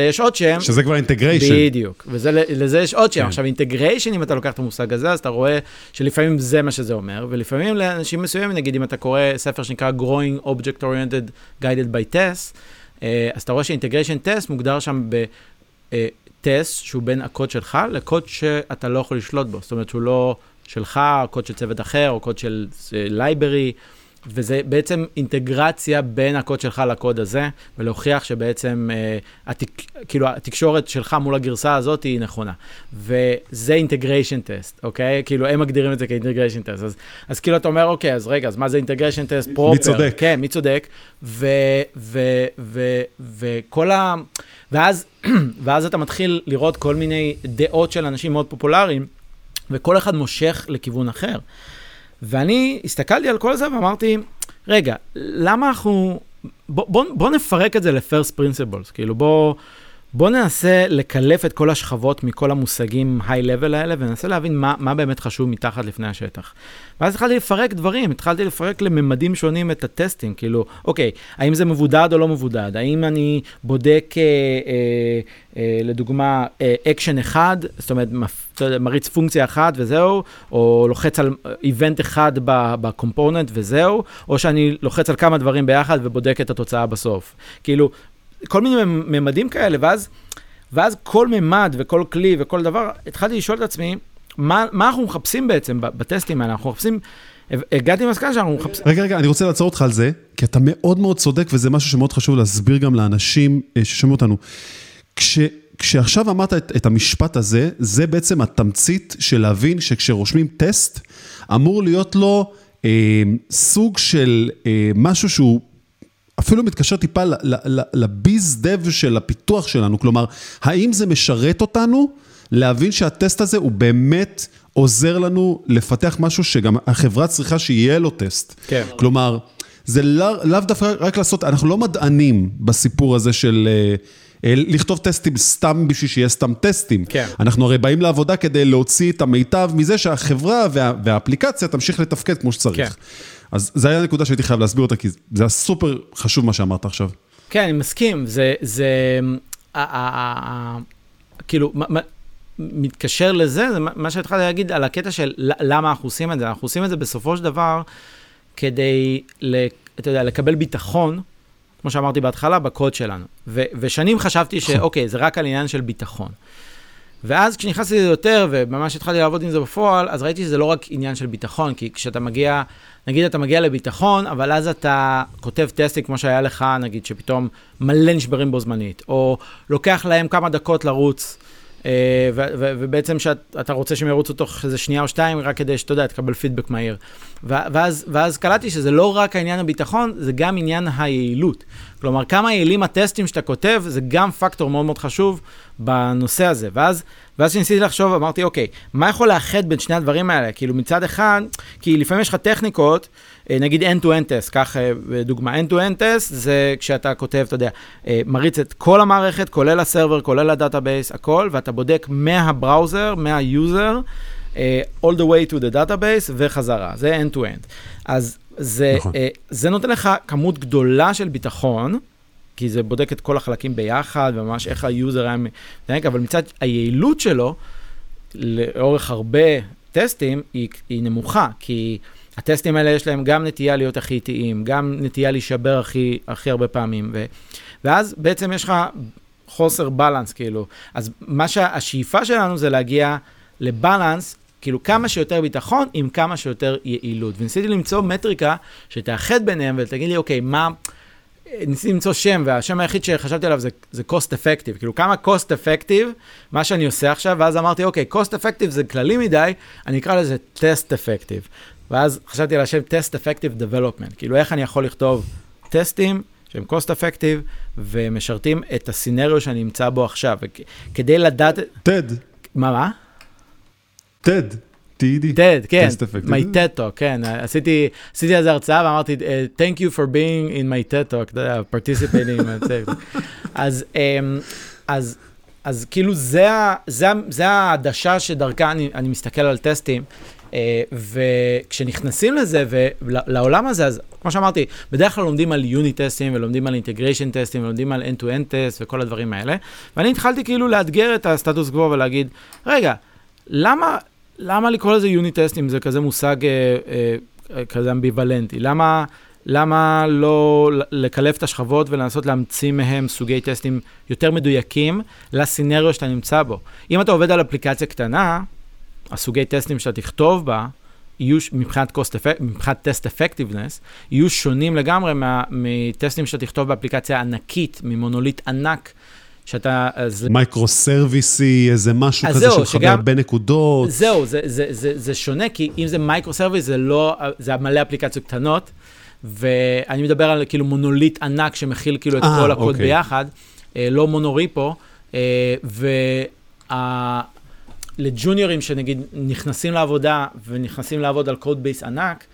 mm. יש עוד שם. שזה כבר אינטגריישן. בדיוק, ולזה יש עוד שם. כן. עכשיו, אינטגריישן, אם אתה לוקח את המושג הזה, אז אתה רואה שלפעמים זה מה שזה אומר, ולפעמים לאנשים מסוימים, נגיד אם אתה קורא ספר שנקרא Growing Object Oriented Guided by Test, אה, אז אתה רואה ש integration test מוגדר שם ב... אה, טסט שהוא בין הקוד שלך לקוד שאתה לא יכול לשלוט בו. זאת אומרת, שהוא לא שלך, קוד של צוות אחר, או קוד של library. וזה בעצם אינטגרציה בין הקוד שלך לקוד הזה, ולהוכיח שבעצם, אה, התק, כאילו, התקשורת שלך מול הגרסה הזאת היא נכונה. וזה integration test, אוקיי? כאילו, הם מגדירים את זה כ integration test. אז, אז כאילו, אתה אומר, אוקיי, אז רגע, אז מה זה integration test proper? מי צודק? כן, מי צודק? ו, ו, ו, וכל ה... ואז, ואז אתה מתחיל לראות כל מיני דעות של אנשים מאוד פופולריים, וכל אחד מושך לכיוון אחר. ואני הסתכלתי על כל זה ואמרתי, רגע, למה אנחנו... בוא, בוא, בוא נפרק את זה ל-first principles, כאילו בוא, בוא ננסה לקלף את כל השכבות מכל המושגים high-level האלה, וננסה להבין מה, מה באמת חשוב מתחת לפני השטח. ואז התחלתי לפרק דברים, התחלתי לפרק לממדים שונים את הטסטים, כאילו, אוקיי, האם זה מבודד או לא מבודד? האם אני בודק, אה, אה, אה, לדוגמה, אקשן אה, אחד, זאת אומרת, מריץ פונקציה אחת וזהו, או לוחץ על event אחד ב component וזהו, או שאני לוחץ על כמה דברים ביחד ובודק את התוצאה בסוף. כאילו, כל מיני ממדים כאלה, ואז, ואז כל ממד וכל כלי וכל דבר, התחלתי לשאול את עצמי, מה, מה אנחנו מחפשים בעצם בטסטים האלה? אנחנו מחפשים... הגעתי למסקנה שאנחנו מחפשים... רגע, רגע, אני רוצה לעצור אותך על זה, כי אתה מאוד מאוד צודק, וזה משהו שמאוד חשוב להסביר גם לאנשים אה, ששומעים אותנו. כש, כשעכשיו אמרת את, את המשפט הזה, זה בעצם התמצית של להבין שכשרושמים טסט, אמור להיות לו אה, סוג של אה, משהו שהוא אפילו מתקשר טיפה לביז דב של הפיתוח שלנו, כלומר, האם זה משרת אותנו להבין שהטסט הזה הוא באמת עוזר לנו לפתח משהו שגם החברה צריכה שיהיה לו טסט. כן. כלומר, זה לאו לא דווקא רק לעשות, אנחנו לא מדענים בסיפור הזה של... אה, אה, לכתוב טסטים סתם בשביל שיהיה סתם טסטים. כן. אנחנו הרי באים לעבודה כדי להוציא את המיטב מזה שהחברה וה, והאפליקציה תמשיך לתפקד כמו שצריך. כן. אז זו הייתה הנקודה שהייתי חייב להסביר אותה, כי זה היה סופר חשוב מה שאמרת עכשיו. כן, אני מסכים. זה, זה, כאילו, מתקשר לזה, זה מה שהתחלתי להגיד על הקטע של למה אנחנו עושים את זה. אנחנו עושים את זה בסופו של דבר כדי, אתה יודע, לקבל ביטחון, כמו שאמרתי בהתחלה, בקוד שלנו. ו, ושנים חשבתי שאוקיי, זה רק על עניין של ביטחון. ואז כשנכנסתי לזה יותר, וממש התחלתי לעבוד עם זה בפועל, אז ראיתי שזה לא רק עניין של ביטחון, כי כשאתה מגיע, נגיד אתה מגיע לביטחון, אבל אז אתה כותב טסטים כמו שהיה לך, נגיד שפתאום מלא נשברים בו זמנית, או לוקח להם כמה דקות לרוץ. אה, ובעצם שאתה רוצה שהם ירוצו תוך איזה שנייה או שתיים, רק כדי שאתה יודע, תקבל פידבק מהיר. ואז, ואז קלטתי שזה לא רק העניין הביטחון, זה גם עניין היעילות. כלומר, כמה יעילים הטסטים שאתה כותב, זה גם פקטור מאוד מאוד חשוב בנושא הזה. ואז, ואז כשניסיתי לחשוב, אמרתי, אוקיי, מה יכול לאחד בין שני הדברים האלה? כאילו, מצד אחד, כי לפעמים יש לך טכניקות, אה, נגיד end-to-end test, קח אה, דוגמה, end-to-end test זה כשאתה כותב, אתה יודע, אה, מריץ את כל המערכת, כולל ה server, כולל ה database, הכל, ואתה בודק מה browser, מה user, all the way to the database וחזרה, זה end-to-end. אז זה, נכון. זה נותן לך כמות גדולה של ביטחון, כי זה בודק את כל החלקים ביחד, וממש איך ה user היה מתנהג, אבל מצד היעילות שלו, לאורך הרבה טסטים, היא, היא נמוכה, כי הטסטים האלה יש להם גם נטייה להיות הכי איטיים, גם נטייה להישבר הכי, הכי הרבה פעמים, ו, ואז בעצם יש לך חוסר בלנס, כאילו. אז מה שהשאיפה שלנו זה להגיע לבלנס, כאילו כמה שיותר ביטחון עם כמה שיותר יעילות. וניסיתי למצוא מטריקה שתאחד ביניהם ותגיד לי, אוקיי, מה... ניסיתי למצוא שם, והשם היחיד שחשבתי עליו זה, זה cost effective, כאילו כמה cost effective, מה שאני עושה עכשיו, ואז אמרתי, אוקיי, cost effective זה כללי מדי, אני אקרא לזה test effective. ואז חשבתי על השם test effective development, כאילו איך אני יכול לכתוב טסטים שהם cost effective ומשרתים את הסינריו שאני נמצא בו עכשיו, כדי לדעת... TED. מה, מה? TED. TED. TED, כן, my TED talk, כן, עשיתי, עשיתי על זה הרצאה ואמרתי, thank you for being in my TED talk, אתה יודע, participating in my TED. אז, אמ, אז, אז כאילו זה, זה, זה העדשה שדרכה אני, אני מסתכל על טסטים, אה, וכשנכנסים לזה ולעולם הזה, אז כמו שאמרתי, בדרך כלל לומדים על יוני טסטים ולומדים על אינטגריישן טסטים ולומדים על end-to-end טסט וכל הדברים האלה, ואני התחלתי כאילו לאתגר את הסטטוס קוו ולהגיד, רגע, למה, למה לקרוא לזה יוני טסטים זה כזה מושג אה, אה, כזה אמביוולנטי? למה... למה לא לקלף את השכבות ולנסות להמציא מהם סוגי טסטים יותר מדויקים ל scenario שאתה נמצא בו? אם אתה עובד על אפליקציה קטנה, הסוגי טסטים שאתה תכתוב בה, יהיו, מבחינת, cost מבחינת test effectiveness, יהיו שונים לגמרי מה, מטסטים שאתה תכתוב באפליקציה ענקית, ממונוליט ענק, שאתה... microservice-י, איזה משהו כזה שמחבר שגם, הרבה נקודות. זהו, זה, זה, זה, זה שונה, כי אם זה microservice, זה לא, זה מלא אפליקציות קטנות, ואני מדבר על כאילו מונוליט ענק שמכיל כאילו את אה, אה, כל הקוד אוקיי. ביחד, אה, לא monorepo, אה, וה... לג'וניורים שנגיד נכנסים לעבודה ונכנסים לעבוד על code base ענק,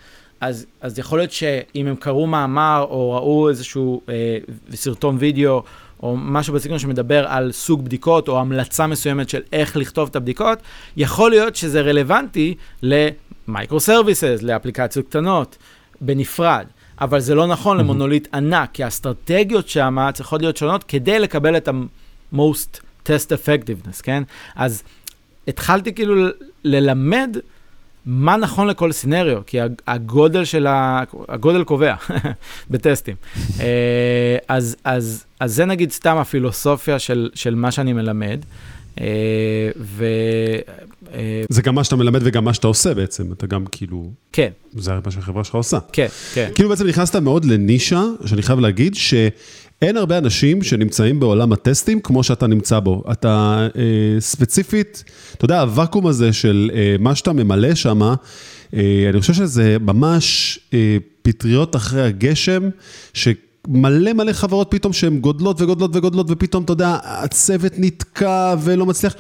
אז, אז יכול להיות שאם הם קראו מאמר או ראו איזשהו אה, סרטון וידאו או משהו בסגנון שמדבר על סוג בדיקות או המלצה מסוימת של איך לכתוב את הבדיקות, יכול להיות שזה רלוונטי ל microservices, לאפליקציות קטנות, בנפרד. אבל זה לא נכון mm-hmm. למונוליט ענק, כי האסטרטגיות שם צריכות להיות שונות כדי לקבל את ה-most test effectiveness, כן? אז התחלתי כאילו ללמד מה נכון לכל scenario, כי הגודל של ה... הגודל קובע בטסטים. אה, אז, אז, אז זה נגיד סתם הפילוסופיה של, של מה שאני מלמד. אה, ו... אה, זה גם מה שאתה מלמד וגם מה שאתה עושה בעצם, אתה גם כאילו... כן. זה מה שהחברה שלך עושה. כן, כן. כאילו בעצם נכנסת מאוד לנישה, שאני חייב להגיד, ש... אין הרבה אנשים שנמצאים בעולם הטסטים כמו שאתה נמצא בו. אתה אה, ספציפית, אתה יודע, הוואקום הזה של אה, מה שאתה ממלא שם, אה, אני חושב שזה ממש אה, פטריות אחרי הגשם, שמלא מלא חברות פתאום שהן גודלות וגודלות וגודלות, ופתאום, אתה יודע, הצוות נתקע ולא מצליח,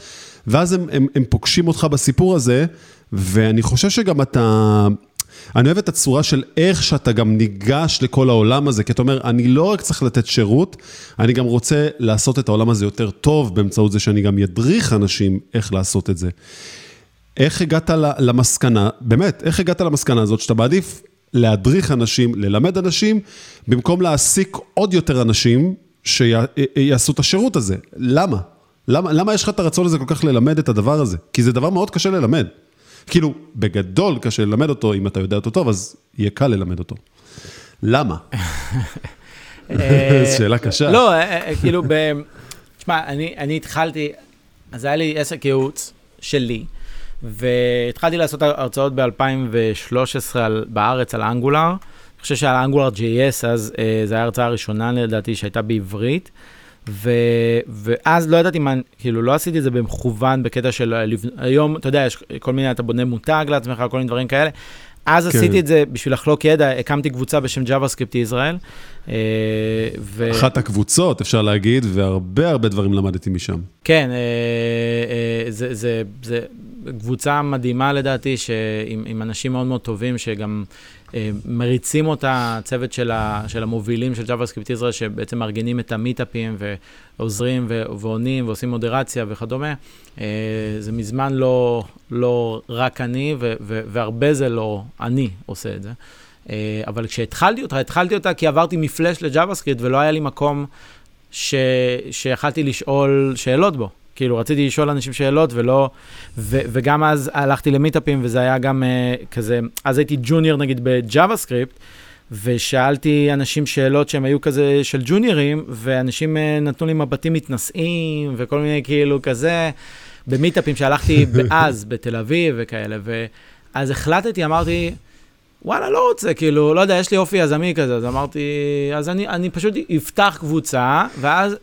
ואז הם, הם, הם פוגשים אותך בסיפור הזה, ואני חושב שגם אתה... אני אוהב את הצורה של איך שאתה גם ניגש לכל העולם הזה, כי אתה אומר, אני לא רק צריך לתת שירות, אני גם רוצה לעשות את העולם הזה יותר טוב באמצעות זה שאני גם ידריך אנשים איך לעשות את זה. איך הגעת למסקנה, באמת, איך הגעת למסקנה הזאת שאתה מעדיף להדריך אנשים, ללמד אנשים, במקום להעסיק עוד יותר אנשים שיעשו את השירות הזה? למה? למה, למה יש לך את הרצון הזה כל כך ללמד את הדבר הזה? כי זה דבר מאוד קשה ללמד. כאילו, בגדול קשה ללמד אותו, אם אתה יודע אותו טוב, אז יהיה קל ללמד אותו. למה? אה, שאלה קשה. לא, אה, אה, כאילו, תשמע, אני התחלתי, אז היה לי עסק ייעוץ שלי, והתחלתי לעשות הרצאות ב-2013 בארץ על אנגולר. אני חושב שעל אנגולר JS, אז זו הייתה ההרצאה הראשונה לדעתי שהייתה בעברית. ו, ואז לא ידעתי מה, כאילו, לא עשיתי את זה במכוון בקטע של היום, אתה יודע, יש כל מיני, אתה בונה מותג לעצמך, כל מיני דברים כאלה. אז כן. עשיתי את זה בשביל לחלוק ידע, הקמתי קבוצה בשם JavaScript ישראל. אה, ו... אחת הקבוצות, אפשר להגיד, והרבה הרבה דברים למדתי משם. כן, אה, אה, זה, זה, זה קבוצה מדהימה לדעתי, שעם, עם אנשים מאוד מאוד טובים, שגם מריצים אותה, צוות של, ה, של המובילים של JavaScript ישראל, שבעצם מארגנים את המיטאפים ועוזרים ועונים ועושים מודרציה וכדומה. זה מזמן לא, לא רק אני, ו, ו, והרבה זה לא אני עושה את זה. אה, אבל כשהתחלתי אותה, התחלתי אותה כי עברתי מ Flash ל JavaScript ולא היה לי מקום ש... שיכלתי לשאול שאלות בו. כאילו, רציתי לשאול אנשים שאלות ולא... ו... וגם אז הלכתי למיטאפים וזה היה גם uh, כזה... אז הייתי ג'וניור נגיד ב JavaScript, ושאלתי אנשים שאלות שהם היו כזה של ג'וניורים, ואנשים uh, נתנו לי מבטים מתנשאים וכל מיני כאילו כזה, במיטאפים שהלכתי אז בתל אביב וכאלה. ואז החלטתי, אמרתי, וואלה, לא רוצה, כאילו, לא יודע, יש לי אופי יזמי כזה, אז אמרתי, אז אני, אני פשוט אפתח קבוצה, ואז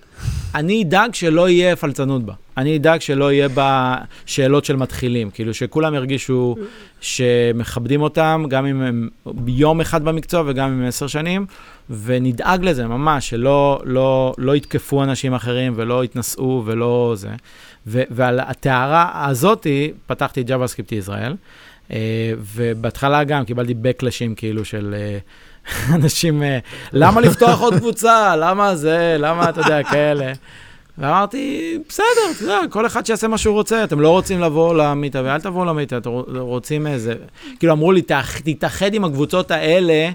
אני אדאג שלא יהיה פלצנות בה. אני אדאג שלא יהיה בה שאלות של מתחילים, כאילו שכולם ירגישו שמכבדים אותם, גם אם הם יום אחד במקצוע וגם אם הם עשר שנים, ונדאג לזה ממש, שלא לא, לא יתקפו אנשים אחרים ולא יתנשאו ולא זה. ו, ועל הטהרה הזאתי פתחתי את JavaScript ישראל. אה, ובהתחלה גם קיבלתי בקלאשים כאילו של אה, אנשים, אה, למה לפתוח עוד קבוצה? למה זה? למה, אתה יודע, כאלה. ואמרתי, בסדר, אתה יודע, כל אחד שיעשה מה שהוא רוצה, אתם לא רוצים לבוא למיטה, ואל תבואו למיטה, אתם רוצים איזה... כאילו, אמרו לי, תתאחד עם הקבוצות האלה,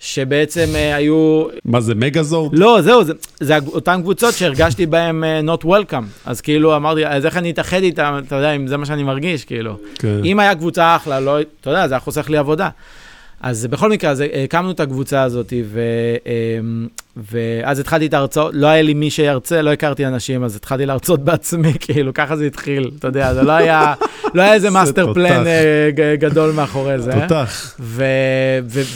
שבעצם uh, היו... מה זה, מגזורד? לא, זהו, זה, זה אותן קבוצות שהרגשתי בהן uh, not welcome. אז כאילו אמרתי, אז איך אני אתאחד איתן, אתה יודע, אם זה מה שאני מרגיש, כאילו. כן. אם היה קבוצה אחלה, לא, אתה יודע, זה היה חוסך לי עבודה. אז בכל מקרה, אז הקמנו את הקבוצה הזאת, ו, אמ, ואז התחלתי את ההרצאות, לא היה לי מי שירצה, לא הכרתי אנשים, אז התחלתי להרצות בעצמי, כאילו, ככה זה התחיל, אתה יודע, זה לא היה, לא היה איזה master plan אה, גדול מאחורי זה. תותח.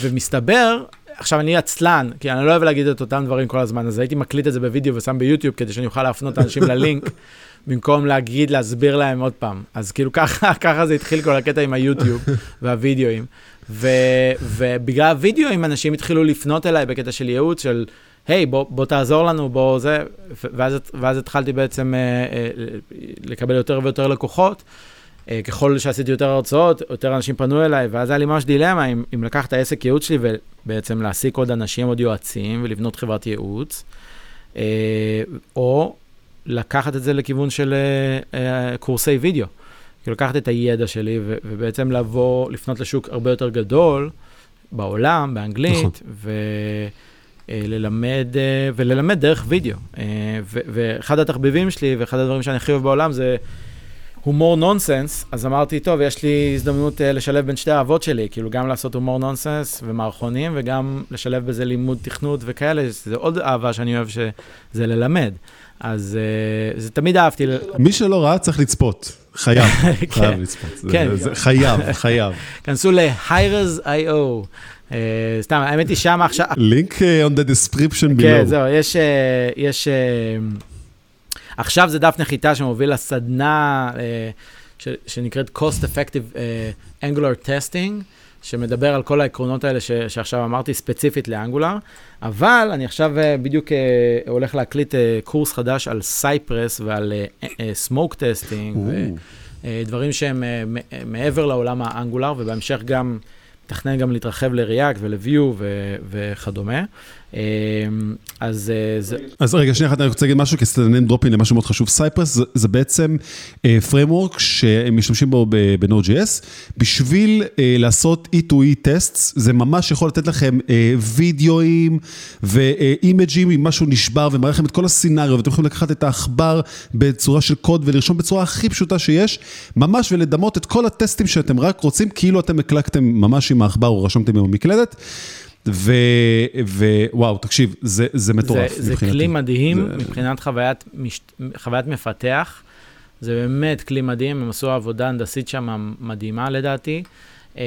ומסתבר, עכשיו אני עצלן, כי אני לא אוהב להגיד את אותם דברים כל הזמן, אז הייתי מקליט את זה בווידאו ושם ביוטיוב כדי שאני אוכל להפנות אנשים ללינק, במקום להגיד, להסביר להם עוד פעם. אז כאילו ככה, ככה זה התחיל כל הקטע עם היוטיוב והווידאוים. ו, ובגלל הווידאוים אנשים התחילו לפנות אליי בקטע של ייעוץ, של היי, בוא, בוא תעזור לנו, בוא זה, ואז, ואז התחלתי בעצם אה, אה, לקבל יותר ויותר לקוחות. אה, ככל שעשיתי יותר הרצאות, יותר אנשים פנו אליי, ואז היה לי ממש דילמה אם, אם לקחת העסק ייעוץ שלי ובעצם להעסיק עוד אנשים, עוד יועצים, ולבנות חברת ייעוץ, אה, או לקחת את זה לכיוון של אה, אה, קורסי וידאו. כאילו לקחת את הידע שלי ו- ובעצם לבוא, לפנות לשוק הרבה יותר גדול בעולם, באנגלית, נכון. וללמד, אה, וללמד דרך וידאו. אה, ו- ואחד התחביבים שלי ואחד הדברים שאני הכי אוהב בעולם זה הומור נונסנס, אז אמרתי, טוב, יש לי הזדמנות uh, לשלב בין שתי האהבות שלי, כאילו גם לעשות הומור נונסנס ומערכונים, וגם לשלב בזה לימוד תכנות וכאלה, זה עוד אהבה שאני אוהב, שזה ללמד. אז uh, זה תמיד אהבתי. מי שלא ראה צריך לצפות, חייב, כן. חייב לצפות. כן. חייב, חייב. כנסו ל-hires.io. Uh, סתם, האמת היא שם עכשיו... לינק uh, on the description below. כן, זהו, יש... יש uh, עכשיו זה דף נחיתה שמוביל לסדנה אה, שנקראת Cost Effective Angular Testing, שמדבר על כל העקרונות האלה ש, שעכשיו אמרתי ספציפית לאנגולר, אבל אני עכשיו uh, בדיוק uh, הולך להקליט uh, קורס חדש על Cypress ועל smoke testing, ודברים שהם מעבר לעולם ה Angular, ובהמשך גם... מתכנן גם להתרחב ל-React ול-Vue וכדומה. אמ, אז אה, זה... אז רגע, שנייה אחת, אני רוצה להגיד משהו, כי סתם name dropping למשהו מאוד חשוב. Cypress זה, בעצם uh, framework שהם משתמשים בו ב-Node.js, בשביל uh, לעשות E2E test, זה ממש יכול לתת לכם וידאוים ואימג'ים, אם משהו נשבר ומראה לכם את כל הסצנריו, ואתם יכולים לקחת את העכבר בצורה של קוד ולרשום בצורה הכי פשוטה שיש, ממש ולדמות את כל הטסטים שאתם רק רוצים, כאילו אתם הקלקתם ממש עם העכבר או רשמתם עם המקלדת. ווואו, תקשיב, זה, זה מטורף זה, מבחינתי. זה כלי מדהים זה... מבחינת חוויית, מש, חוויית מפתח. זה באמת כלי מדהים, הם עשו עבודה הנדסית שם מדהימה לדעתי. Uh,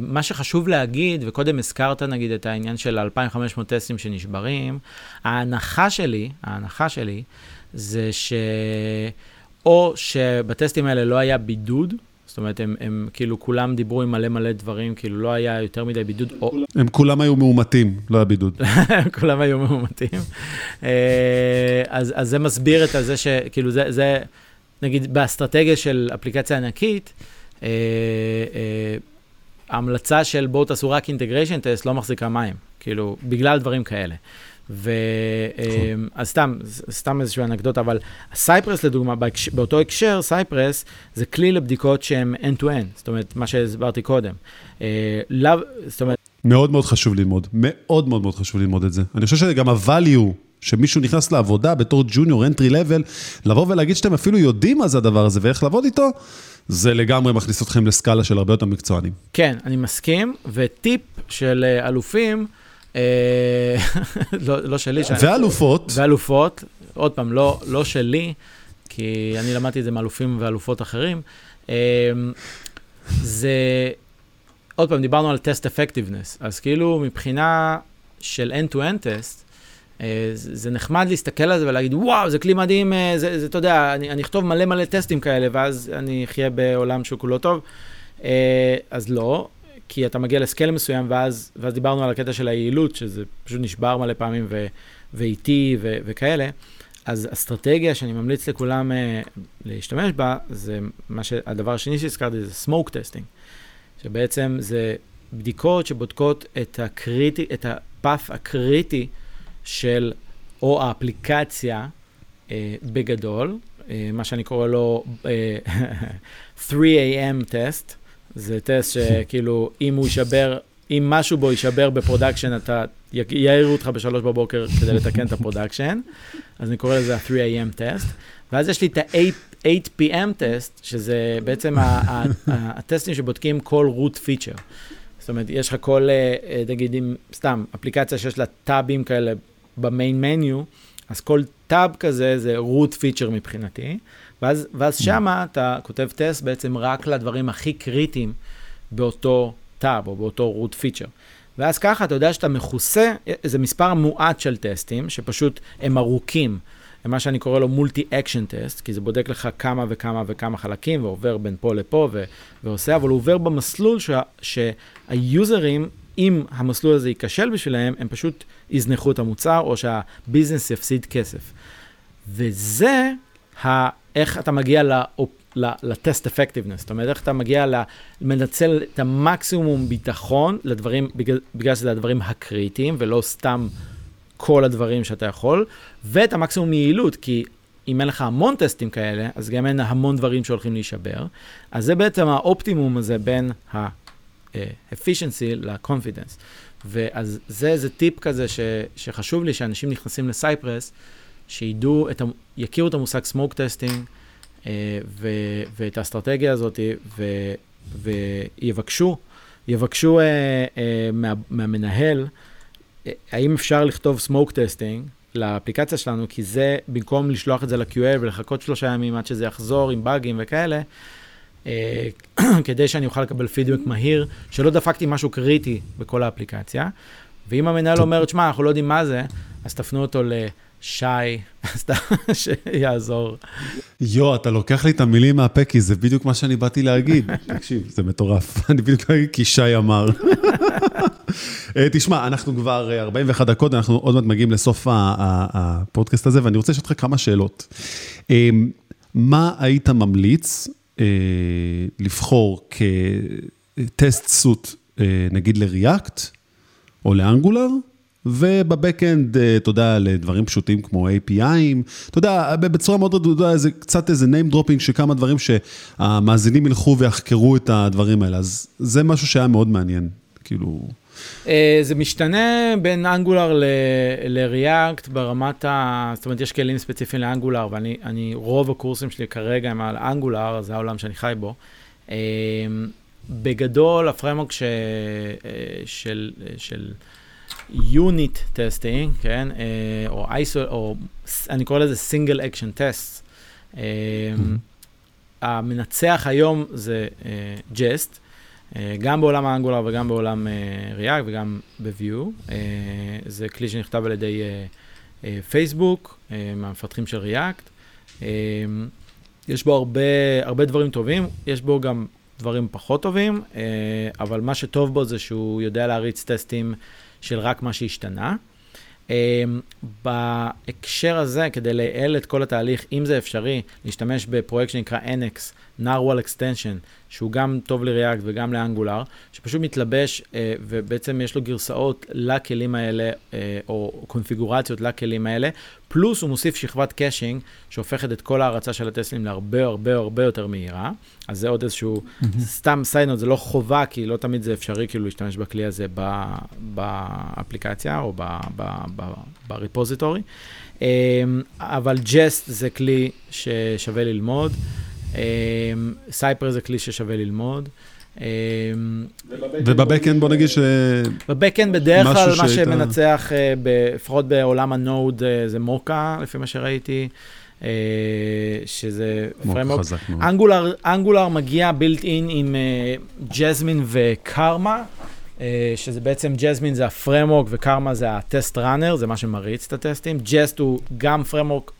מה שחשוב להגיד, וקודם הזכרת נגיד את העניין של 2,500 טסטים שנשברים, ההנחה שלי, ההנחה שלי, זה ש... או שבטסטים האלה לא היה בידוד, זאת אומרת, הם, הם כאילו כולם דיברו עם מלא מלא דברים, כאילו לא היה יותר מדי בידוד. או... הם כולם היו מאומתים, לא היה בידוד. כולם היו מאומתים. אה, אז, אז זה מסביר את זה שכאילו זה, זה, נגיד באסטרטגיה של אפליקציה ענקית, אה, אה, ההמלצה של בואו תעשו רק integration test לא מחזיקה מים, כאילו, בגלל דברים כאלה. ו... נכון. אז סתם, סתם איזושהי אנקדוטה, אבל Cypress לדוגמה, באותו הקשר, Cypress זה כלי לבדיקות שהן end-to-end, זאת אומרת, מה שהסברתי קודם. אה, זאת אומרת... מאוד מאוד חשוב ללמוד, מאוד מאוד מאוד חשוב ללמוד את זה. אני חושב שגם ה-value שמישהו נכנס לעבודה בתור ג'וניור אנטרי לבל, לבוא ולהגיד שאתם אפילו יודעים מה זה הדבר הזה ואיך לעבוד איתו, זה לגמרי מכניס אתכם לסקאלה של הרבה יותר מקצוענים. כן, אני מסכים, וטיפ של אה, אלופים, לא, לא שלי. ואלופות. ואלופות, עוד פעם, לא, לא שלי, כי אני למדתי את זה מאלופים ואלופות אחרים. אה, זה, עוד פעם, דיברנו על טסט אפקטיבנס, אז כאילו מבחינה של end-to-end טסט, אה, זה נחמד להסתכל על זה ולהגיד, וואו, זה כלי מדהים, זה, זה אתה יודע, אני, אני אכתוב מלא מלא טסטים כאלה, ואז אני אחיה בעולם שהוא כולו טוב. אז לא, כי אתה מגיע לסקייל מסוים, ואז, ואז דיברנו על הקטע של היעילות, שזה פשוט נשבר מלא פעמים ו, ואיטי ו, וכאלה. אז אסטרטגיה שאני ממליץ לכולם uh, להשתמש בה, זה מה שהדבר השני שהזכרתי זה smoke testing, שבעצם זה בדיקות שבודקות את הקריטי, את ה path הקריטי של או האפליקציה uh, בגדול, uh, מה שאני קורא לו uh, 3 AM test, זה טסט שכאילו, אם הוא יישבר, אם משהו בו יישבר ב production, אתה, יעירו אותך בשלוש בבוקר כדי לתקן את ה production. אז אני קורא לזה ה-3AM טסט. ואז יש לי את ה-8PM טסט, שזה בעצם הטסטים שבודקים כל root feature. זאת אומרת, יש לך כל, נגיד, אם סתם, אפליקציה שיש לה טאבים כאלה ב main menu, אז כל טאב כזה זה root feature מבחינתי, ואז, ואז. שמה אתה כותב טסט בעצם רק לדברים הכי קריטיים באותו טאב או באותו root feature. ואז ככה אתה יודע שאתה מכוסה, זה מספר מועט של טסטים, שפשוט הם ארוכים. מה שאני קורא לו multi action test, כי זה בודק לך כמה וכמה וכמה חלקים, ועובר בין פה לפה ו- ועושה, אבל הוא עובר במסלול שה- שהיוזרים, אם המסלול הזה ייכשל בשבילם, הם פשוט יזנחו את המוצר, או שהביזנס יפסיד כסף. וזה איך אתה מגיע. לטסט אפקטיבנס, זאת אומרת, איך אתה מגיע למנצל את המקסימום ביטחון לדברים, בגלל, בגלל שזה הדברים הקריטיים, ולא סתם כל הדברים שאתה יכול, ואת המקסימום יעילות, כי אם אין לך המון טסטים כאלה, אז גם אין המון דברים שהולכים להישבר. אז זה בעצם האופטימום הזה בין ה-efficiency ל-confidence. ואז זה איזה טיפ כזה ש, שחשוב לי שאנשים נכנסים לסייפרס, שידעו, את, יכירו את המושג smoke testing, אה, ו, ואת האסטרטגיה הזאת, ו, ויבקשו, יבקשו אה, אה, מה, מהמנהל, האם אפשר לכתוב smoke testing לאפליקציה שלנו, כי זה, במקום לשלוח את זה ל-QA ולחכות שלושה ימים עד שזה יחזור עם באגים וכאלה, כדי שאני אוכל לקבל פידבק מהיר, שלא דפקתי משהו קריטי בכל האפליקציה. ואם המנהל אומר, תשמע, אנחנו לא יודעים מה זה, אז תפנו אותו ל... שי, סתם שיעזור. יו, אתה לוקח לי את המילים מהפה, כי זה בדיוק מה שאני באתי להגיד. תקשיב, זה מטורף. אני בדיוק אגיד כי שי אמר. אה, תשמע, אנחנו כבר 41 אה, דקות, אנחנו עוד מעט מגיעים לסוף הפודקאסט הזה, ואני רוצה לשאול אותך כמה שאלות. אה, מה היית ממליץ לבחור כטסט סוט, נגיד לריאקט, או לאנגולר, ובבקאנד, אה, אתה יודע, לדברים פשוטים כמו API'ים, אתה יודע, בצורה מאוד, יודע, זה קצת איזה name dropping של כמה דברים שהמאזינים ילכו ויחקרו את הדברים האלה, אז זה משהו שהיה מאוד מעניין, כאילו... אה, זה משתנה בין Angular ל-react ברמת ה... זאת אומרת, יש כלים ספציפיים ל Angular, ואני, רוב הקורסים שלי כרגע הם על Angular, זה העולם שאני חי בו. אה, בגדול, ה framework ש... של... של unit testing, כן, אה, או איסו, או אני קורא לזה single action test. המנצח היום זה ג'סט, uh, uh, גם בעולם האנגולר וגם בעולם ריאק וגם. Uh, זה כלי שנכתב על ידי פייסבוק, מהמפתחים של ריאקט. יש בו הרבה, הרבה דברים טובים, יש בו גם דברים פחות טובים, אבל מה שטוב בו זה שהוא יודע להריץ טסטים של רק מה שהשתנה. Um, בהקשר הזה, כדי לייעל את כל התהליך, אם זה אפשרי, להשתמש בפרויקט שנקרא NX, Narwhal Extension, שהוא גם טוב ל React וגם ל Angular, שפשוט מתלבש uh, ובעצם יש לו גרסאות לכלים האלה, uh, או קונפיגורציות לכלים האלה, פלוס הוא מוסיף שכבת caching, שהופכת את כל ההרצה של הטסטים להרבה הרבה הרבה יותר מהירה. אז זה עוד איזשהו, mm-hmm. סתם side note, זה לא חובה, כי לא תמיד זה אפשרי כאילו להשתמש בכלי הזה באפליקציה או ב repository. אמ, אבל Jest זה כלי ששווה ללמוד. Cypress אמ, זה כלי ששווה ללמוד. אמ, וב backend בוא נגיד ש... ב backend בדרך כלל מה שמנצח, אה, לפחות בעולם ה Node, אה, זה מוקה, לפי מה שראיתי. אה, שזה framework. Angular, Angular מגיע built in עם Jasmine ו Karma, שזה בעצם Jasmine זה ה framework ו Karma זה ה test runner, זה מה שמריץ את הטסטים. Jest הוא גם framework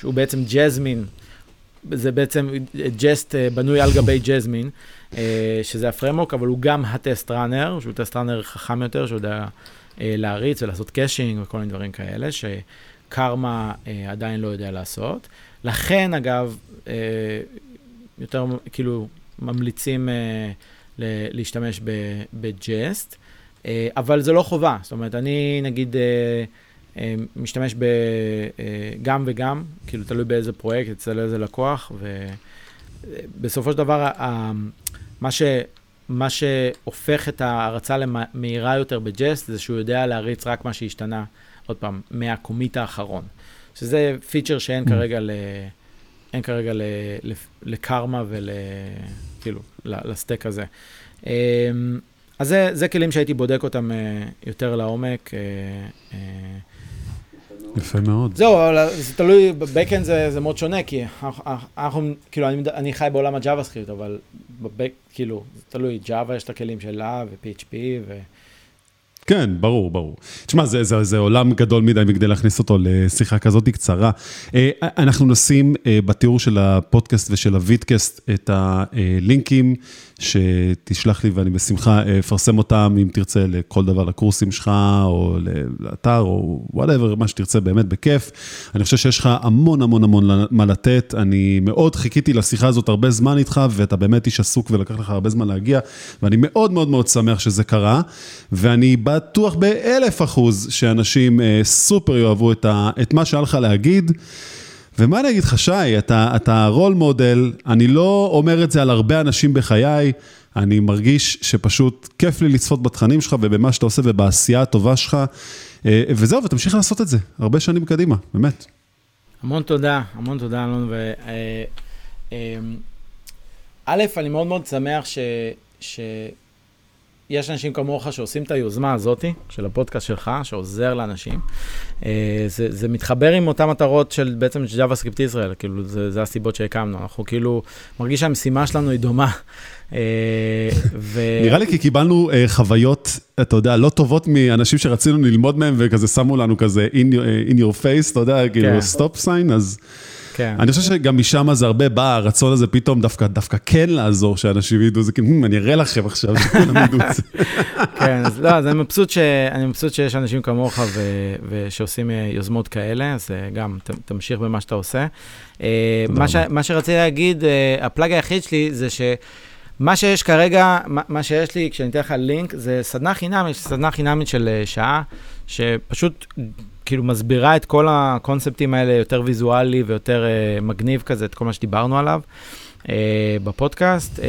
שהוא בעצם Jasmine זה בעצם Jest אה, בנוי על גבי Jasmine, אה, שזה ה framework, אבל הוא גם ה test runner, שהוא test runner חכם יותר, שיודע אה, להריץ ולעשות caching וכל מיני דברים כאלה, ש Karma עדיין לא יודע לעשות. לכן, אגב, יותר כאילו ממליצים להשתמש ב Jest, אבל זה לא חובה. זאת אומרת, אני נגיד... אה, משתמש בגם אה, וגם, כאילו תלוי באיזה פרויקט, אצל איזה לקוח, ובסופו של דבר, מה, ש, מה שהופך את ההרצה למהירה יותר ב Jest, זה שהוא יודע להריץ רק מה שהשתנה, עוד פעם, מה commit האחרון. שזה feature שאין mm. כרגע ל... אין כרגע ל, ל Karma ול... כאילו, ל stack הזה. אה, אז זה, זה כלים שהייתי בודק אותם יותר לעומק. יפה מאוד. זהו, אבל זה תלוי, ב backend זה, זה מאוד שונה, כי אנחנו, כאילו, אני, אני חי בעולם ה JavaScript, אבל ב back, כאילו, זה תלוי, Java יש את הכלים שלה, ו-PHP, ו... כן, ברור, ברור. תשמע, זה, זה, זה עולם גדול מדי מכדי להכניס אותו לשיחה כזאת קצרה. אה, אנחנו נשים אה, בתיאור של הפודקאסט ושל ה vidcast את הלינקים שתשלח לי ואני בשמחה אה, אפרסם אותם אם תרצה לכל דבר, לקורסים שלך או לאתר או whatever, מה שתרצה באמת בכיף. אני חושב שיש לך המון המון המון מה לתת. אני מאוד חיכיתי לשיחה הזאת הרבה זמן איתך ואתה באמת איש עסוק ולקח לך הרבה זמן להגיע ואני מאוד מאוד מאוד שמח שזה קרה ואני בטוח באלף אחוז שאנשים אה, סופר יאהבו את, ה, את מה שהיה לך להגיד. ומה אני אגיד לך, שי, אתה, אתה role model, אני לא אומר את זה על הרבה אנשים בחיי, אני מרגיש שפשוט כיף לי לצפות בתכנים שלך ובמה שאתה עושה ובעשייה הטובה שלך, אה, וזהו, ותמשיך לעשות את זה, הרבה שנים קדימה, באמת. המון תודה, המון תודה, אלון, ו... אה, א', אני מאוד מאוד שמח ש... ש... יש אנשים כמוך שעושים את היוזמה הזאתי, של הפודקאסט שלך, שעוזר לאנשים. אה, זה, זה מתחבר עם אותן מטרות של בעצם ג'אווה סקריפט ישראל, כאילו, זה, זה הסיבות שהקמנו. אנחנו כאילו, מרגיש שהמשימה שלנו היא דומה. אה, ו... נראה לי כי קיבלנו uh, חוויות, אתה יודע, לא טובות מאנשים שרצינו ללמוד מהם, וכזה שמו לנו כזה in your, in your face, אתה יודע, כאילו, כן. stop sign, אז... כן. אני חושב שגם משם זה הרבה בא, הרצון הזה פתאום דווקא, דווקא כן לעזור, שאנשים ידעו, זה כאילו, אני אראה לכם עכשיו, שכולם ידעו את זה. כן, אז לא, אז אני מבסוט, ש... אני מבסוט שיש אנשים כמוך ו... ושעושים אה, יוזמות כאלה, אז אה, גם ת... תמשיך במה שאתה עושה. אה, מה, ש... מה שרציתי להגיד, הפלאג היחיד שלי זה ש... מה שיש כרגע, מה שיש לי, כשאני אתן לך לינק, זה סדנה חינמית, סדנה חינמית של שעה, שפשוט כאילו מסבירה את כל הקונספטים האלה יותר ויזואלי ויותר uh, מגניב כזה, את כל מה שדיברנו עליו uh, בפודקאסט, uh,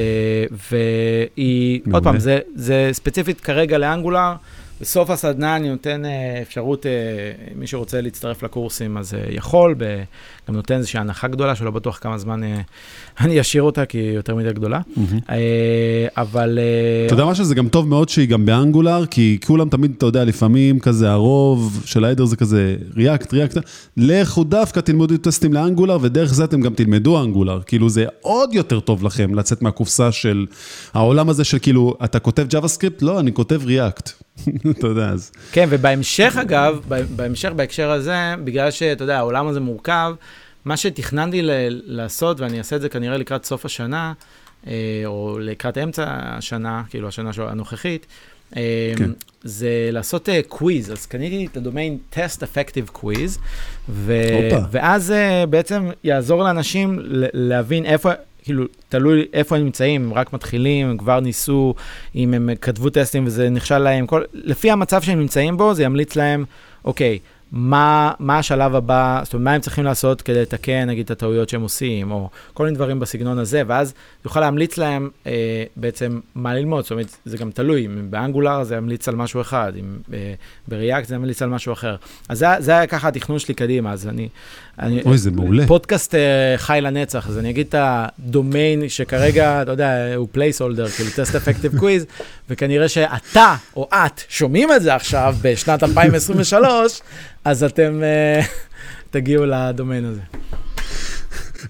והיא, עוד פעם, זה, זה ספציפית כרגע לאנגולר. בסוף הסדנה אני נותן uh, אפשרות, uh, מי שרוצה להצטרף לקורסים אז uh, יכול, גם נותן איזושהי הנחה גדולה, שלא בטוח כמה זמן אני אשאיר אותה, כי היא יותר מדי גדולה. אבל... אתה יודע משהו, זה גם טוב מאוד שהיא גם באנגולר, כי כולם תמיד, אתה יודע, לפעמים כזה הרוב של ההדר זה כזה ריאקט, ריאקט, לכו דווקא תלמדו טסטים לאנגולר, ודרך זה אתם גם תלמדו אנגולר. כאילו זה עוד יותר טוב לכם לצאת מהקופסה של העולם הזה של כאילו, אתה כותב JavaScript? לא, אני כותב ריאקט. אתה יודע, אז... כן, ובהמשך, אגב, בהמשך, בהקשר הזה, בגלל שאתה יודע, העולם הזה מורכב, מה שתכננתי לעשות, ואני אעשה את זה כנראה לקראת סוף השנה, אה, או לקראת אמצע השנה, כאילו השנה הנוכחית, אה, כן. זה לעשות קוויז. אה, אז קניתי את הדומיין Test Effective Quiz, ו- ואז בעצם יעזור לאנשים להבין איפה... כאילו, תלוי איפה הם נמצאים, הם רק מתחילים, הם כבר ניסו, אם הם כתבו טסטים וזה נכשל להם, כל, לפי המצב שהם נמצאים בו, זה ימליץ להם, אוקיי, מה, מה השלב הבא, זאת אומרת, מה הם צריכים לעשות כדי לתקן, נגיד, את הטעויות שהם עושים, או כל מיני דברים בסגנון הזה, ואז יוכל להמליץ להם אה, בעצם מה ללמוד, זאת אומרת, זה גם תלוי, אם ב Angular זה ימליץ על משהו אחד, אם אה, ב React זה ימליץ על משהו אחר. אז זה, זה היה ככה התכנון שלי קדימה, אז אני... אני... אוי, זה מעולה. פודקאסט אה, חי לנצח, אז אני אגיד את הדומיין שכרגע, אתה יודע, הוא placeholder, כאילו Test Effective Quiz, וכנראה שאתה או את שומעים את זה עכשיו בשנת 2023, אז אתם uh, תגיעו לדומיין הזה.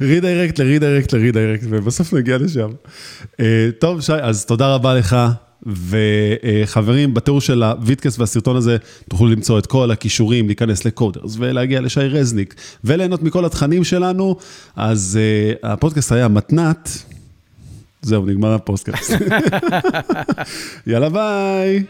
רידיירקט לרידיירקט לרידיירקט, ובסוף נגיע לשם. Uh, טוב, שי, אז תודה רבה לך. וחברים, בתיאור של ה vidcast והסרטון הזה תוכלו למצוא את כל הקישורים, להיכנס ל Coders ולהגיע לשי רזניק וליהנות מכל התכנים שלנו. אז uh, הפודקאסט היה מתנת. זהו, נגמר הפודקאסט. יאללה ביי.